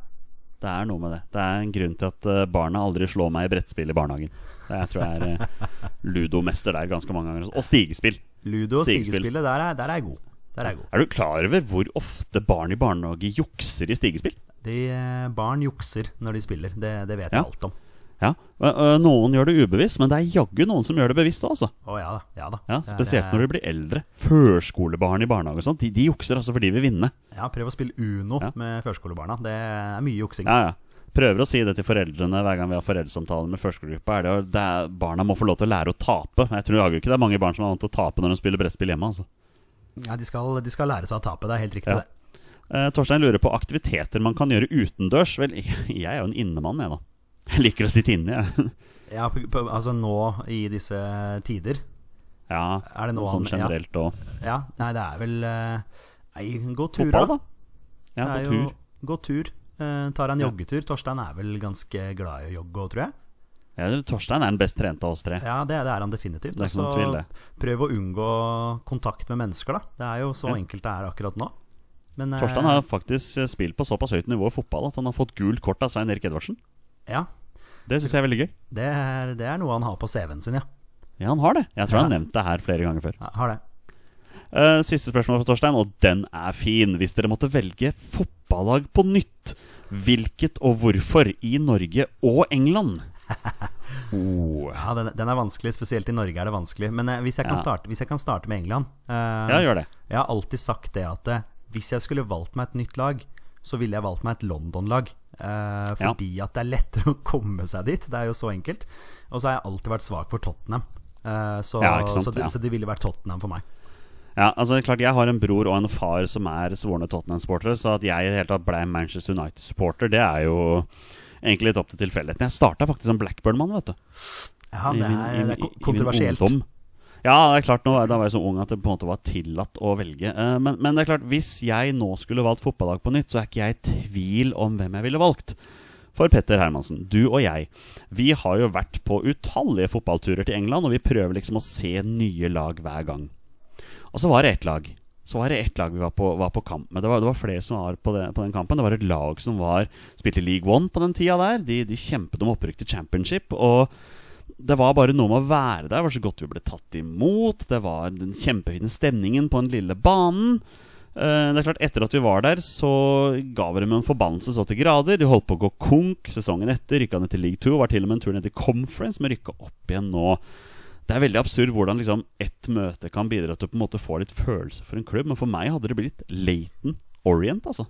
Det er noe med det. Det er en grunn til at eh, barna aldri slår meg i brettspill i barnehagen. Det jeg tror jeg er eh, ludomester der ganske mange ganger. Og stigespill. Ludo og Stigespill. stigespillet, der er, der er jeg god. Der er jeg god. Er du klar over hvor ofte barn i barnehage jukser i stigespill? De eh, barn jukser når de spiller. Det, det vet Ja. jeg alt om. Ja, Noen gjør det ubevisst, men det er jaggu noen som gjør det bevisst òg. Å ja da. Ja, da. Ja, spesielt når de blir eldre. Førskolebarn i barnehage og sånt. De, de jukser altså fordi de vil vinne. Ja, prøv å spille Uno Ja. med førskolebarna. Det er mye juksing. Ja, ja. Prøver å si det til foreldrene hver gang vi har foreldresamtaler med førskolegruppa. Er det, det er, barna må få lov til å lære å tape. Jeg tror jaggu ikke det er mange barn som er vant til å tape når de spiller brettspill hjemme. Altså. Ja, de skal, de skal lære seg å tape. Det er helt riktig, Ja. det. Eh, Torstein lurer på aktiviteter man kan gjøre utendørs. Vel, [LAUGHS] jeg er jo en innemann, jeg, da. Jeg [LAUGHS] liker å sitte inne, jeg. Ja, [LAUGHS] altså nå i disse tider Ja, Er det noe sånn han- generelt òg. Ja, nei, det er vel eh, Nei, gå tur, Fotball, da. Ja, gå tur. gå tur. Uh, tar en Ja. joggetur. Torstein er vel ganske glad i å jogge òg, tror jeg. Ja, Torstein er den best trente av oss tre. Ja, det, det er han definitivt. Det er så tvil. Prøv å unngå kontakt med mennesker, da. Det er jo så Ja. enkelt det er akkurat nå. Men, eh, Torstein har faktisk eh, spilt på såpass høyt nivå i fotball at han har fått gult kort av Svein Erik Edvardsen. Ja, Det syns jeg er veldig gøy. det er, det er noe han har på CV-en sin, ja. Ja, han har det. Jeg tror Ja. han har nevnt det her flere ganger før. ja har det. Uh, siste spørsmål fra Torstein, og den er fin. Hvis dere måtte velge fotballag på nytt, hvilket og hvorfor i Norge og England? [LAUGHS] oh. Ja, den, den er vanskelig. Spesielt i Norge er det vanskelig. Men uh, hvis, jeg kan Ja. starte, hvis jeg kan starte med England uh, Ja, gjør det. Jeg har alltid sagt det at hvis jeg skulle valgt meg et nytt lag, så ville jeg valgt meg et London-lag. Eh, fordi at det er lettere [LAUGHS] å komme seg dit. Det er jo så enkelt. Og så har jeg alltid vært svak for Tottenham. Eh, så, Ja, sant, så, det, ja. så det ville vært Tottenham for meg. Ja, altså klart Jeg har en bror og en far som er svorne Tottenham-sportere, så at jeg i det hele tatt ble Manchester United-supporter, det er jo egentlig litt opp til tilfeldigheten. Jeg starta faktisk som Blackburn-mann, vet du. Ja, I det min- er, i min- det er i kontroversielt. Ja, det er klart nå, Da var jeg så ung at det på en måte var tillatt å velge. Eh, Men, men det er klart, hvis jeg nå skulle valgt fotballag på nytt, så er ikke jeg i tvil om hvem jeg ville valgt. For Petter Hermansen, du og jeg, vi har jo vært på utallige fotballturer til England, og vi prøver liksom å se nye lag hver gang. Og så var det ett lag. Så var det ett lag vi var på, var på kamp med. Det var, det var flere som var på, det, på den kampen. Det var et lag som var spilte League One på den tida der. De, de kjempet om opprykk til championship. Og det var bare noe med å være der. Det var så godt vi ble tatt imot. Det var den kjempefine stemningen på den lille banen. Eh, Det er klart Etter at vi var der, så ga vi dem en forbannelse så til grader. De holdt på å gå konk sesongen etter. Rykka ned til League 2. Var til og med en tur ned til Conference, men rykka opp igjen nå. Det er veldig absurd hvordan liksom ett møte kan bidra til å på en måte få litt følelse for en klubb. Men for meg hadde det blitt Laton Orient, altså.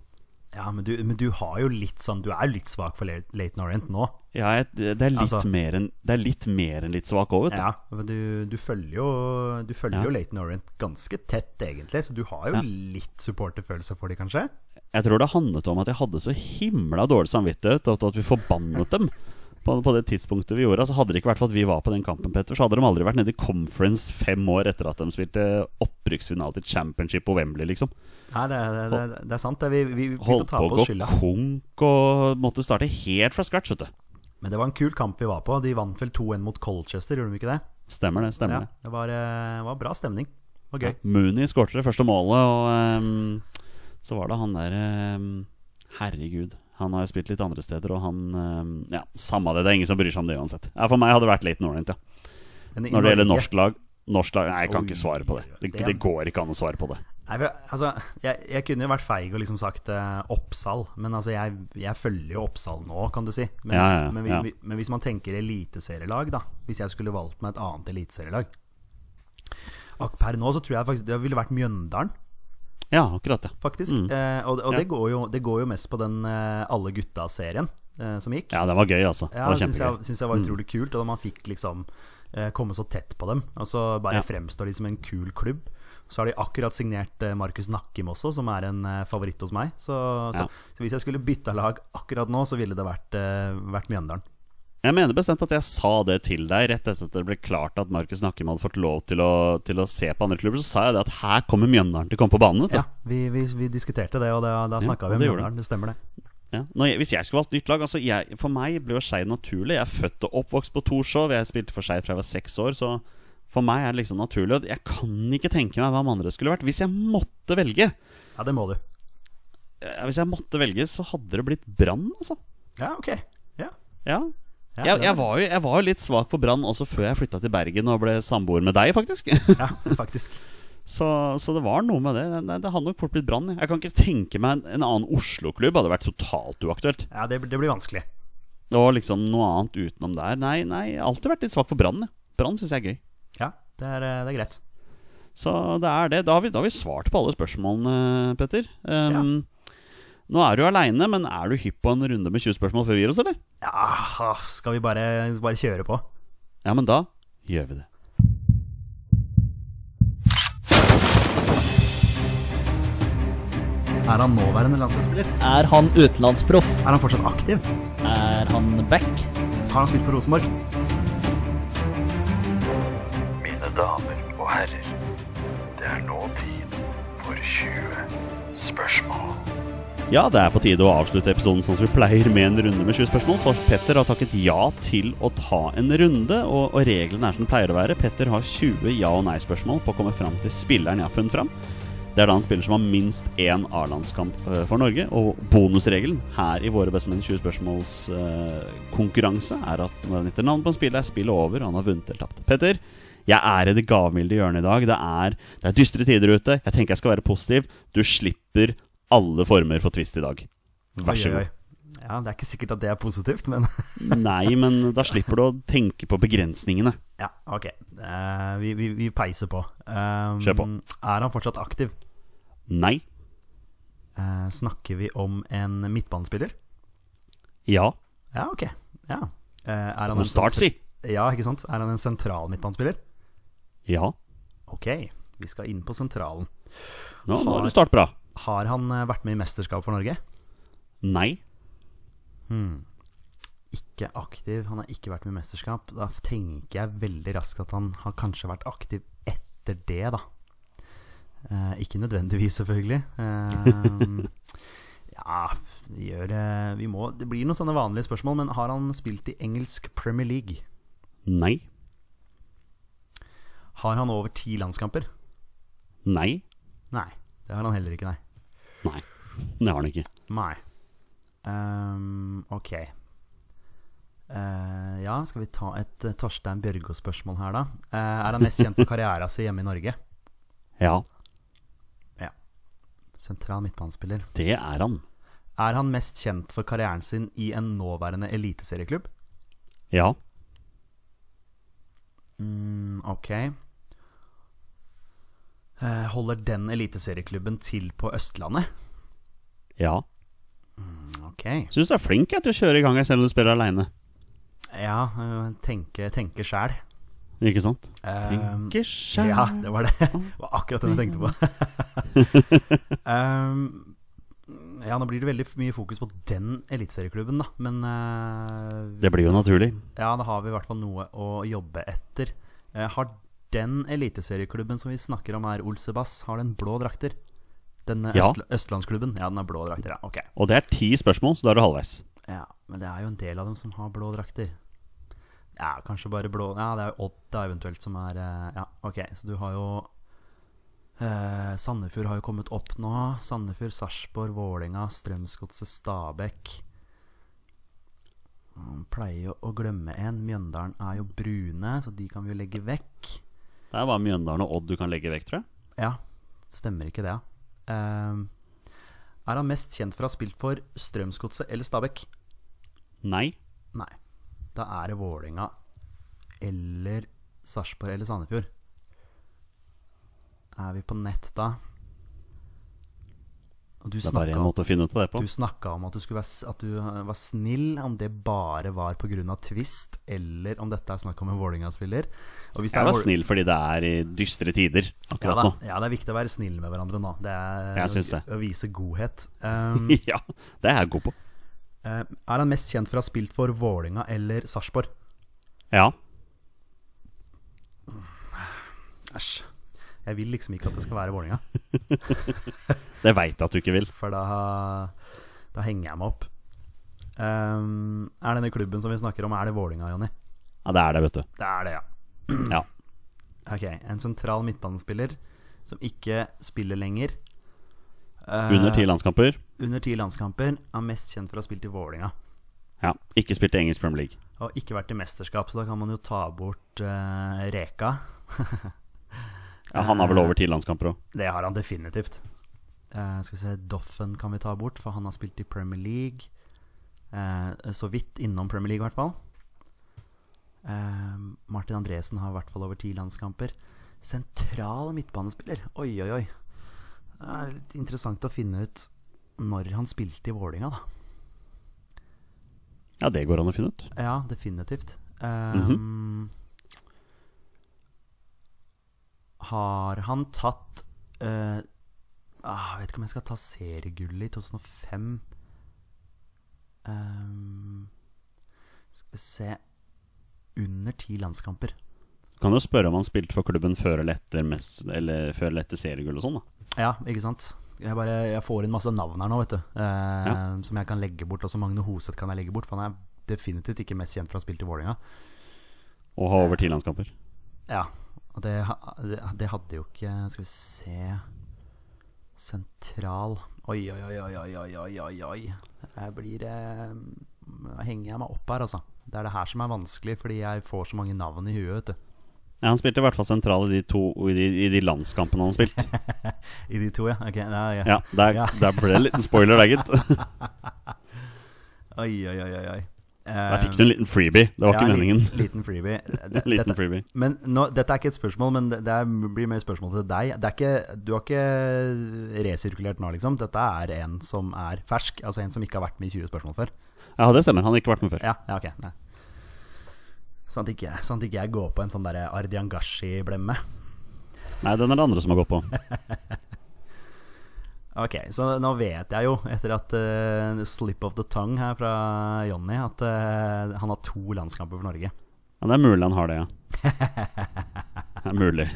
Ja, men du, men du har jo litt sånn Du er jo litt svak for Laton Orient nå. Ja, det er litt Altså- mer enn Det er litt mer enn litt svak òg, vet du. Ja, men du, du følger jo Du følger Ja. jo Leighton Orient ganske tett, egentlig. Så du har jo Ja. litt supporterfølelse for de, kanskje? Jeg tror det handlet om at jeg hadde så himla dårlig samvittighet, og at vi forbannet dem. På, på det tidspunktet vi gjorde altså Hadde det ikke vært for at vi var på den kampen, Petter, så hadde de aldri vært nede i conference fem år etter at de spilte opprykksfinale til championship på Wembley, liksom. Nei, det, det, det, det er sant. Vi, vi, vi Holdt på å gå konk og måtte starte helt fra scratch, vet du. Men det var en kul kamp vi var på. De vant vel 2-1 mot Colchester, gjorde de ikke det? Stemmer det. stemmer Ja, det det var, eh, var bra stemning. Var gøy. Mooney skårte det første målet, og um, så var det han der um, Herregud. Han har jo spilt litt andre steder, og han um, Ja, samme det. Det er ingen som bryr seg om det uansett. Ja, For meg hadde det vært Leighton Orient, ja. Når det gjelder norsk lag Norsk lag Nei, jeg kan Oi, ikke svare på det. Det, det- det går ikke an å svare på det. For, altså, jeg, jeg kunne jo vært feig og liksom sagt uh, Oppsal, men altså, jeg, jeg følger jo Oppsal nå, kan du si. Men, Ja, ja, men, vi, ja. vi, men hvis man tenker eliteserielag, da Hvis jeg skulle valgt meg et annet eliteserielag Per nå så tror jeg faktisk det ville vært Mjøndalen, Ja, akkurat, det. faktisk. Mm. Eh, og og det, går jo, det går jo mest på den uh, Alle gutta-serien som gikk. Ja, det var gøy, altså. Ja, syns jeg, synes jeg var utrolig kult. Og da man fikk liksom komme så tett på dem. Og så bare fremstår de som en kul klubb. Så har de akkurat signert eh, Markus Nakkim også, som er en eh, favoritt hos meg. Så, så, Ja. så hvis jeg skulle bytta lag akkurat nå, så ville det vært, eh, vært Mjøndalen. Jeg mener bestemt at jeg sa det til deg rett etter at det ble klart at Markus Nakkim hadde fått lov til å, til å se på andre klubber. Så sa jeg det at her kommer Mjøndalen til å komme på banen. Vet du. Ja, vi, vi, vi diskuterte det, og da, da snakka ja, vi om det Mjøndalen. Det stemmer, det. Ja. Når jeg, hvis jeg skulle valgt nytt lag altså jeg, For meg ble jo Skeid naturlig. Jeg er født og oppvokst på Torshov. Jeg spilte for Skeid fra jeg var seks år. Så for meg er det liksom naturlig. Jeg kan ikke tenke meg hvem andre skulle vært. Hvis jeg måtte velge Ja, det må du. eh, Hvis jeg måtte velge, så hadde det blitt Brann, altså. Ja, ok. Ja. Ja. Ja, Jeg, jeg, var jo, jeg var jo litt svak for Brann også før jeg flytta til Bergen og ble samboer med deg, faktisk. [LAUGHS] ja, faktisk. Så, så det var noe med det. Det, det hadde nok fort blitt Brann. jeg. Jeg kan ikke tenke meg en, en annen Oslo-klubb hadde vært totalt uaktuelt. Ja, det, det blir vanskelig. Og liksom noe annet utenom der. Nei, nei, jeg har alltid vært litt svak for Brann. Brann syns jeg er gøy. Ja, det er, eh, det er greit. Så det er det. Da har vi, da har vi svart på alle spørsmålene, Petter. Um, Nå er du aleine, men er du hypp på en runde med 20 spørsmål før vi gir oss, eller? Ja, skal vi bare, bare kjøre på? Ja, men da gjør vi det. Er han nåværende landslagsspiller? Er han utenlandsproff? Er han fortsatt aktiv? Er han back? Har han spilt for Rosenborg? Damer og herrer, det er nå tid for 20 spørsmål. Ja, det er på tide å avslutte episoden sånn som vi pleier, med en runde med 20 spørsmål. For Petter har takket ja til å ta en runde, og, og reglene er som de pleier å være. Petter har 20 ja- og nei-spørsmål på å komme fram til spilleren jeg har funnet fram. Det er da en spiller som har minst én A-landskamp eh, for Norge. Og bonusregelen her i Våre bestemenn 20 spørsmåls eh, konkurranse er at når han etter navn på en spiller er spillet over, og han har vunnet eller tapt. Petter, jeg er i det gavmilde hjørnet i dag. Det er, det er dystre tider ute. Jeg tenker jeg skal være positiv. Du slipper alle former for twist i dag. Vær så god. Ja, Det er ikke sikkert at det er positivt, men [LAUGHS] Nei, men da slipper du å tenke på begrensningene. ja, ok. Uh, vi, vi, vi peiser på. Um, Kjør på. Er han fortsatt aktiv? Nei. Uh, snakker vi om en midtbanespiller? Ja. Ja, ok. Ja. Uh, er han en si. Ja, ikke sant? Er han en sentral midtbanespiller? Ja. Ok, vi skal inn på sentralen. Nå, nå Har- har du start bra. Har han eh, vært med i mesterskap for Norge? Nei. Ikke aktiv, han har ikke vært med i mesterskap. Da tenker jeg veldig raskt at han har kanskje vært aktiv etter det, da. Eh, ikke nødvendigvis, selvfølgelig. Eh, [LAUGHS] ja, vi gjør eh, Vi må Det blir noen sånne vanlige spørsmål, men har han spilt i engelsk Premier League? Nei. Har han over ti landskamper? Nei. Nei, det har han heller ikke, nei. Nei. Det har han ikke. Nei. Um, ok. Uh, ja, skal vi ta et uh, Torstein Bjørgo-spørsmål her, da? Uh, er han mest kjent for karrieren sin hjemme i Norge? Ja, Ja. Sentral midtbanespiller. det er han. Er han mest kjent for karrieren sin i en nåværende eliteserieklubb? Ja. Mm, ok. Eh, holder den eliteserieklubben til på Østlandet? Ja. Ok. Syns du er flink til å kjøre i gang selv om du spiller aleine. Ja, eh, tenke, tenke sjæl. Ikke sant? Um, Tenker sjæl. Ja, det var det. [LAUGHS] Det var akkurat den jeg tenkte på. [LAUGHS] um, ja, nå blir det veldig mye fokus på den eliteserieklubben, da. Men uh, Det blir jo naturlig. ja, da har vi i hvert fall noe å jobbe etter. Uh, har den eliteserieklubben som vi snakker om, er Olsebass, har den blå drakter? Denne Ja. Østl Østlandsklubben? Ja, den har blå drakter, ja. Ok. Og det er ti spørsmål, så da er du halvveis. Ja, men det er jo en del av dem som har blå drakter. Ja, kanskje bare blå Ja, det er Odd da eventuelt som er eh, Ja, ok, så du har jo eh, Sandefjord har jo kommet opp nå. Sandefjord, Sarpsborg, Vålinga, Strømsgodset, Stabæk. Man pleier jo å glemme en. Mjøndalen er jo brune, så de kan vi jo legge vekk. Det er bare Mjøndalen og Odd du kan legge vekk, tror jeg. Ja, stemmer ikke det, ja. Uh, er han mest kjent for å ha spilt for Strømsgodset eller Stabæk? Nei. Nei. Da er det Vålerenga eller Sarpsborg eller Sandefjord. Er vi på nett da? Og du Det er bare en måte å finne ut av det på. du snakka om at du, være, at du eh, var snill, om det bare var pga. twist, eller om dette er snakk om en Vålerenga-spiller. Jeg var Vål- snill fordi det er i dystre tider akkurat ja, nå. ja, det er viktig å være snill med hverandre nå. Det er Jeg syns det. å vise godhet. [LAUGHS] Um, ja, det er jeg god på. eh, er han mest kjent for å ha spilt for Vålinga eller Sarpsborg? Ja. Æsj. Jeg vil liksom ikke at det skal være Vålerenga. [LAUGHS] Det veit jeg at du ikke vil. For da, da henger jeg meg opp. Um, er denne klubben som vi snakker om, er det Vålinga, Jonny? Ja, det er det, vet du. Det er det, ja. [CLEARS THROAT] Ja. Ok, En sentral midtbanespiller som ikke spiller lenger. Uh, Under ti landskamper. under ti landskamper. Er mest kjent for å ha spilt i Vålinga. Ja. Ikke spilt i engelsk Premier League. Og ikke vært i mesterskap, så da kan man jo ta bort uh, Reka. [LAUGHS] Ja, han har vel over ti landskamper òg. Det har han definitivt. Eh, skal vi se, Doffen kan vi ta bort, for han har spilt i Premier League. Eh, så vidt innom Premier League, i hvert fall. Eh, Martin Andresen har i hvert fall over ti landskamper. Sentral midtbanespiller. Oi, oi, oi. Det er litt interessant å finne ut når han spilte i Vålinga, da. Ja, det går an å finne ut. Ja, definitivt. Eh, Har han tatt eh, ah, Jeg vet ikke om jeg skal ta seriegullet i 2005. Um, skal vi se Under ti landskamper. Kan jo spørre om han spilte for klubben før eller etter, mest, eller før eller etter seriegull og sånn. da Ja, ikke sant? Jeg, bare, jeg får inn masse navn her nå, vet du. Eh, Ja. Som jeg kan legge bort. Også Magne Hoseth kan jeg legge bort, for han er definitivt ikke mest kjent for å ha spilt i Vålerenga. Og ha over ti landskamper. Ja, og det, det, det hadde jo ikke Skal vi se Sentral Oi, oi, oi, oi, oi, oi, oi, oi. Jeg blir eh, Henger jeg meg opp her, altså. Det er det her som er vanskelig, fordi jeg får så mange navn i huet, vet du. Ja, han spilte i hvert fall sentral i de to I de, i de landskampene han spilte. [LAUGHS] I de to, ja. Ok. Ja, ja. ja der, der, ble det en liten spoiler der, gitt. [LAUGHS] oi, oi, oi, oi. Der fikk du en liten freebie. Det var Ja, ikke meningen. Liten, freebie. [LAUGHS] Det- liten dette- freebie. Men nå, dette er ikke et spørsmål, men det, det blir mer spørsmål til deg. Det ikke, du har ikke resirkulert nå, liksom? Dette er en som er fersk, altså en som ikke har vært med i 20 spørsmål før? Ja, det stemmer. Han har ikke vært med før. Ja, ja ok. Nei. Sånn at ikke, sånn at ikke jeg går på en sånn derre Ardiangashi-blemme. Nei, den er det andre som har gått på. [LAUGHS] Ok, så nå vet jeg jo, etter at uh, slip of the tongue her fra Jonny, at uh, han har to landskamper for Norge. Ja, det er mulig han har det, ja. [LAUGHS] Det er mulig.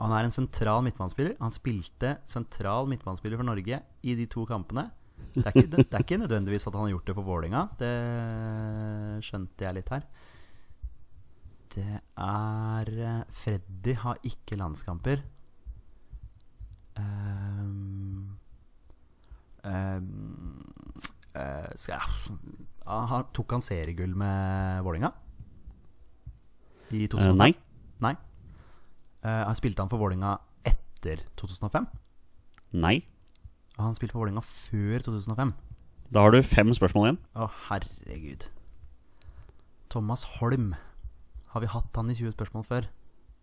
Han er en sentral midtbanespiller. Han spilte sentral midtbanespiller for Norge i de to kampene. Det er, ikke, det er ikke nødvendigvis at han har gjort det for Vålinga Det skjønte jeg litt her. Det er eh, Freddy har ikke landskamper. Skal jeg ja, han- Tok han seriegull med Vålinga I Eh, 2005? nei. Nei. Eh, han spilte han for Vålinga etter 2005? Nei. Han spilte for Vålinga før 2005? Da har du fem spørsmål igjen. Å, herregud. Thomas Holm. Har vi hatt han i 20 spørsmål før?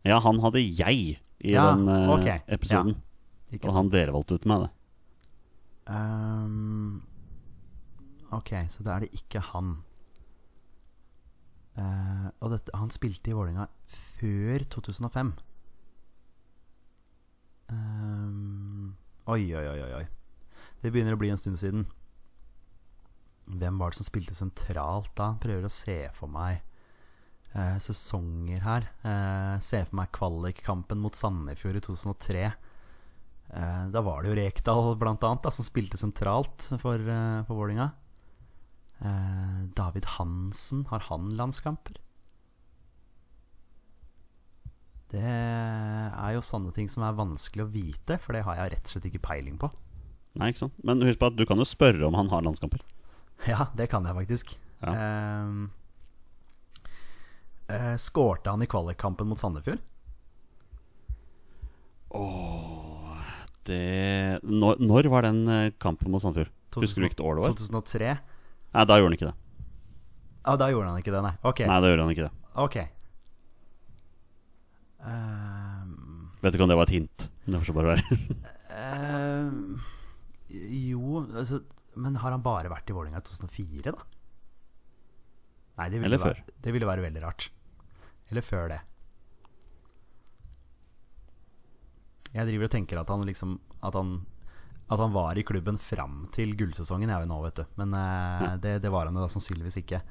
Ja, han hadde jeg i Ja, den uh, okay. episoden. Ja, Og han dere valgte ut meg, det. Ehm, ok, så da er det ikke han. Uh, og dette, han spilte i Vålinga før 2005. Um, oi, oi, oi, oi, oi. Det begynner å bli en stund siden. Hvem var det som spilte sentralt da? Prøver å se for meg uh, sesonger her. Uh, se for meg kvalikkampen mot Sandefjord i 2003. Eh, da var det jo Rekdal blant annet da, som spilte sentralt for, uh, for Vålinga. Eh, David Hansen, har han landskamper? Det er jo sånne ting som er vanskelig å vite, for det har jeg rett og slett ikke peiling på. Nei, ikke sant? Men husk på at du kan jo spørre om han har landskamper. [LAUGHS] Ja, det kan jeg faktisk. Ja. Eh, eh, skårte han i kvalikkampen mot Sandefjord? Det Når, når var den eh, kampen mot Sandefjord? Husker du hvilket år det var? 2003? Nei, da gjorde han ikke det. Ja, da gjorde han ikke det, nei. Okay. Nei, da gjorde han ikke det. Ok. um... Vet ikke om det var et hint. Det får så bare være. um... jo, altså Men har han bare vært i Vålerenga i 2004, da? Nei, det ville, Eller være, det ville være veldig rart. Eller før det. Jeg driver og tenker at han liksom At han, at han var i klubben fram til gullsesongen, jeg vet nå, vet du. Men eh, det, det var han jo da sannsynligvis ikke.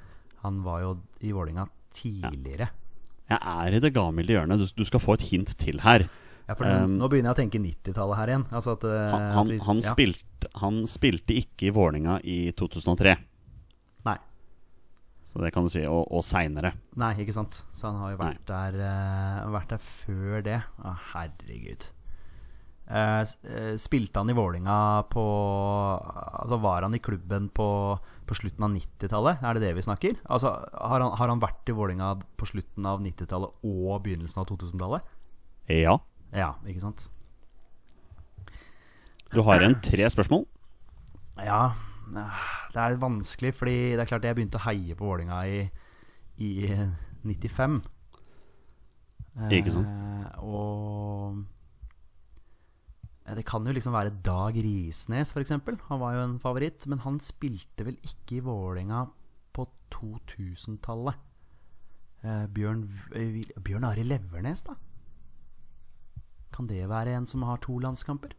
Han var jo i Vålinga tidligere. Jeg er i det gamle hjørnet. Du, du skal få et hint til her. Ja, for nå- Um, Nå begynner jeg å tenke 90-tallet her igjen. Altså at, eh, Han, han, vi- han, ja. spilte, han spilte ikke i Vålinga i 2003, Nei. så det kan du si. Og, og seinere. Nei, ikke sant. Så han har jo vært, der, uh, vært der før det. Å, herregud. Eh, eh, spilte han i Vålinga på Altså Var han i klubben på, på slutten av 90-tallet? Er det det vi snakker? Altså Har han, har han vært i Vålinga på slutten av 90-tallet og begynnelsen av 2000-tallet? Ja. Ja, ikke sant? Du har igjen tre spørsmål. Ja, det er vanskelig, fordi det er klart jeg begynte å heie på Vålinga i, i 95. Ikke sant? Eh, og det kan jo liksom være Dag Risnes, f.eks. Han var jo en favoritt. Men han spilte vel ikke i Vålinga på 2000-tallet. Eh, Bjørn, eh, Bjørn Ari Levernes, da? Kan det være en som har to landskamper?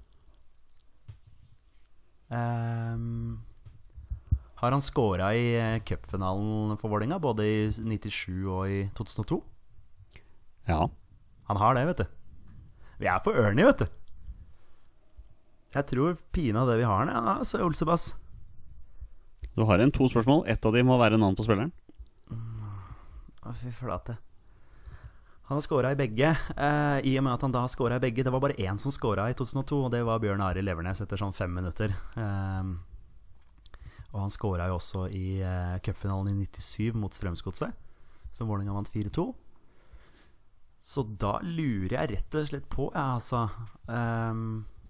Ehm, har han scora i eh, cupfinalen for Vålerenga, både i 97 og i 2002? Ja. Han har det, vet du. Vi er på Ernie, vet du. Jeg tror pinadø vi har den, ja, altså, Olsebass. Du har igjen to spørsmål. Ett av dem må være navn på spilleren. Å, fy flate. Han har scora i begge. Eh, I og med at han da har scora i begge Det var bare én som scora i 2002, og det var Bjørn Arild Levernes etter sånn fem minutter. Eh, og han scora jo også i eh, cupfinalen i 97 mot Strømsgodset, som Vålerenga vant 4-2. Så da lurer jeg rett og slett på, ja, altså eh,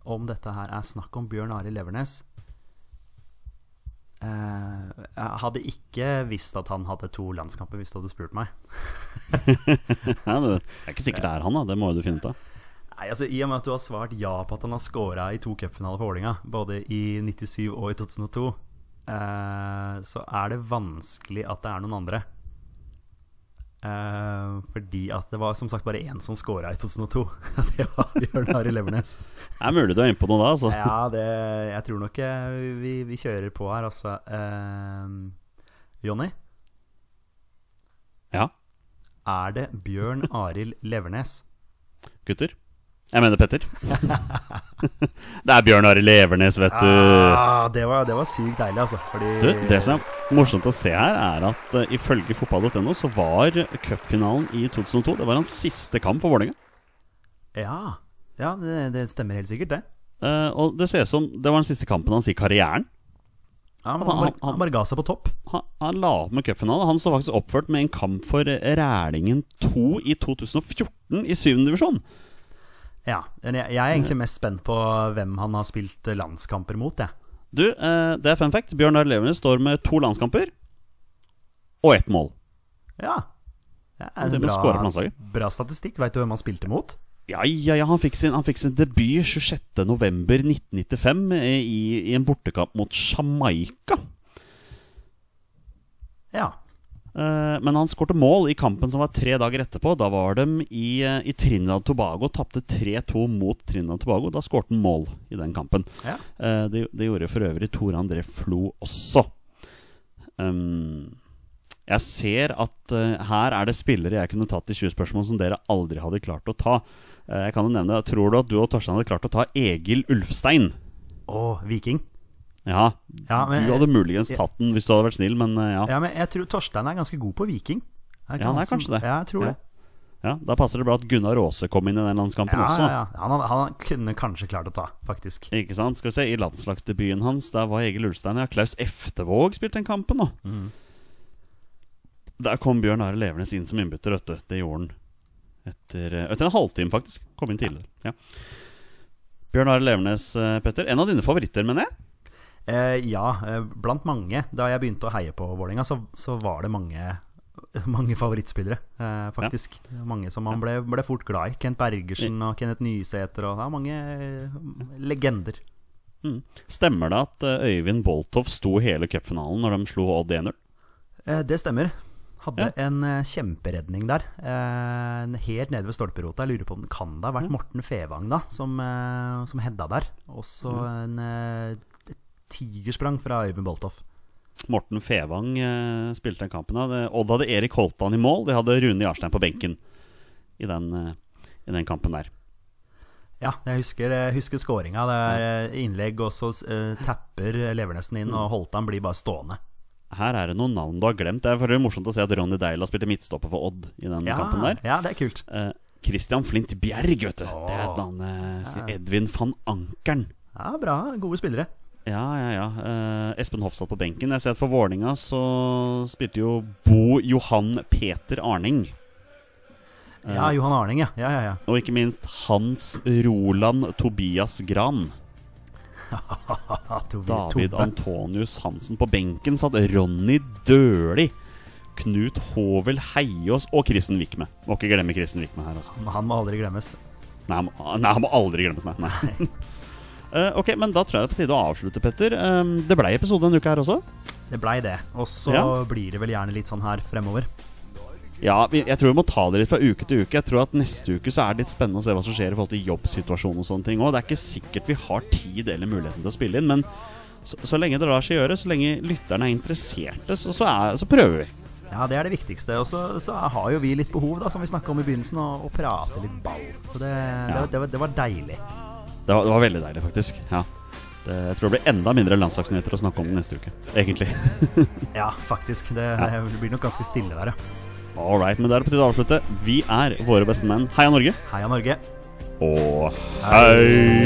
Om dette her er snakk om Bjørn Arild Levernes. Eh, jeg hadde ikke visst at han hadde to landskamper hvis du hadde spurt meg. [LAUGHS] Ja, det er ikke sikkert det er han, da. Det må du finne ut av. Nei, altså I og med at du har svart ja på at han har scora i to cupfinaler for Vålerenga, både i 97 og i 2002, eh, så er det vanskelig at det er noen andre. Eh, fordi at det var som sagt bare én som scora i 2002. [LAUGHS] det var Bjørn Arild Levernes. Det er mulig du er inne på noe da, altså. Ja, det, jeg tror nok eh, vi, vi kjører på her, altså. Uh, Jonny, Ja, er det Bjørn Arild Levernes? gutter. Jeg mener Petter. [LAUGHS] det er Bjørn Arild Levernes, vet du. Ah, det, var, det var sykt deilig, altså. Fordi Du, Det som er morsomt å se her, er at uh, ifølge fotball.no så var cupfinalen i 2002 Det var hans siste kamp for Vålerenga. Ja, ja det, det stemmer helt sikkert, det. Uh, og det ser ut som det var den siste kampen hans i karrieren. Ja, men Han- han, han- han bare ga seg på topp. Han, han la opp med cupfinale. Han står faktisk oppført med en kamp for Rælingen 2 i 2014 i 7. divisjon. Ja, jeg, er egentlig mest spent på hvem han har spilt eh, landskamper mot, jeg. Du, uh, det er fun fact. Bjørn Arild Levernes står med to landskamper og ett mål. Ja. Det er en landslaget. bra statistikk. Veit du hvem han spilte mot? Ja, ja, ja, han fikk sin, han fikk sin debut 26.11.1995 i, i en bortekamp mot Jamaica. Ja. Eh, men han skårte mål i kampen som var tre dager etterpå. Da var de i, eh, i Trinidad Tobago, tapte 3-2 mot Trinidad Tobago. Da skårte han mål i den kampen. ja. Eh, det, det gjorde for øvrig Tore André Flo også. Um, jeg ser at her er det spillere jeg kunne tatt i 20 spørsmål som dere aldri hadde klart å ta. Jeg kan jo nevne, Tror du at du og Torstein hadde klart å ta Egil Ulfstein? Å, Viking. Ja, Ja, men- du hadde muligens tatt den hvis du hadde vært snill, men eh, ja. Ja, men jeg tror Torstein er ganske god på Viking. Er Ja, han er kanskje det. Ja, jeg tror Ja. det. ja. Da passer det bra at Gunnar Aase kom inn i den landskampen også. ja, ja. Han, han kunne kanskje klart å ta, faktisk. Ikke sant? Skal vi se, I landslagsdebuten hans der var Egil Ulstein Ja, Klaus Eftevåg spilte den kampen nå Mm. Der kom Bjørn Are Levernes inn som innbytter vet du. Det gjorde han etter, eh, etter en halvtime faktisk Kom inn tidligere ja. Bjørn Are Levernes, eh, Petter En av dine favoritter, mener jeg Eh, ja, eh, blant mange. Da jeg begynte å heie på Vålerenga, så, så var det mange, [LAUGHS] mange favorittspillere, eh, faktisk. Mange som man ble, ble fort glad i. Kent Bergersen og Kenneth Nysæter og er mange eh, legender. mm. Stemmer det at eh, Øyvind Boltov sto hele cupfinalen Når de slo Odd 1-0? Eh, det stemmer. Hadde Ja. en kjemperedning der. Helt nede ved stolperota. Jeg lurer på om det kan det ha vært Morten Fevang da som, som hedda der. Også en eh, et tigersprang fra Øyvind Boltoff. Morten Fevang eh, spilte den kampen Hadde, Odd hadde Erik Holtan i mål De hadde Rune Jarstein på benken I den, eh, i den kampen der Ja, jeg husker, jeg husker skåringa. Det er eh, innlegg, og så eh, tapper Levernesten inn, og Holtan blir bare stående. Her er det noen navn du har glemt. Det er morsomt å se at Ronny Deila spilte midtstopper for Odd i den Ja, kampen der. ja, det er kult. Eh, Christian Flint Bjerg, vet du. Det er et navn. eh, Edvin van Ankeren. Ja, Bra. Gode spillere. Ja, ja, ja. Eh, Espen Hoff satt på benken. Jeg ser at For Vålinga så spilte jo Bo Johan Peter Arning. Ja, Johan Arning, ja. ja, ja, ja. Og ikke minst Hans Roland Tobias Gran. [LAUGHS] David Antonius Hansen. På benken satt Ronny Døli. Knut Hovel Heiås og Kristen Wickme. Må ikke glemme Kristen Wickme her, altså. Han må aldri glemmes. Nei, han må, nei, han må aldri glemmes, nei. [LAUGHS] nei. Eh, ok, men da tror jeg det er på tide å avslutte, Petter. Um, det blei episode denne uka her også. Det blei det. Og så Ja. blir det vel gjerne litt sånn her fremover. Ja, jeg tror vi må ta det litt fra uke til uke. Jeg tror at Neste uke så er det litt spennende å se hva som skjer i forhold til jobbsituasjonen og sånne ting òg. Det er ikke sikkert vi har tid eller muligheten til å spille inn, men Så, så lenge det lar seg gjøre, så lenge lytterne er interesserte, så, så, er, så prøver vi. Ja, det er det viktigste. Og så, så har jo vi litt behov, da, som vi snakka om i begynnelsen, å, å prate litt ball. Så det, det, det, var, det var deilig. Det var, det var veldig deilig, faktisk. Ja. Det, jeg tror det blir enda mindre landslagsnyheter å snakke om neste uke, egentlig. [LAUGHS] Ja, faktisk. Det, det blir nok ganske stille der, ja. All right, men da er det på tide å avslutte. Vi er våre beste menn. Heia Norge! Heia Norge. Og hei!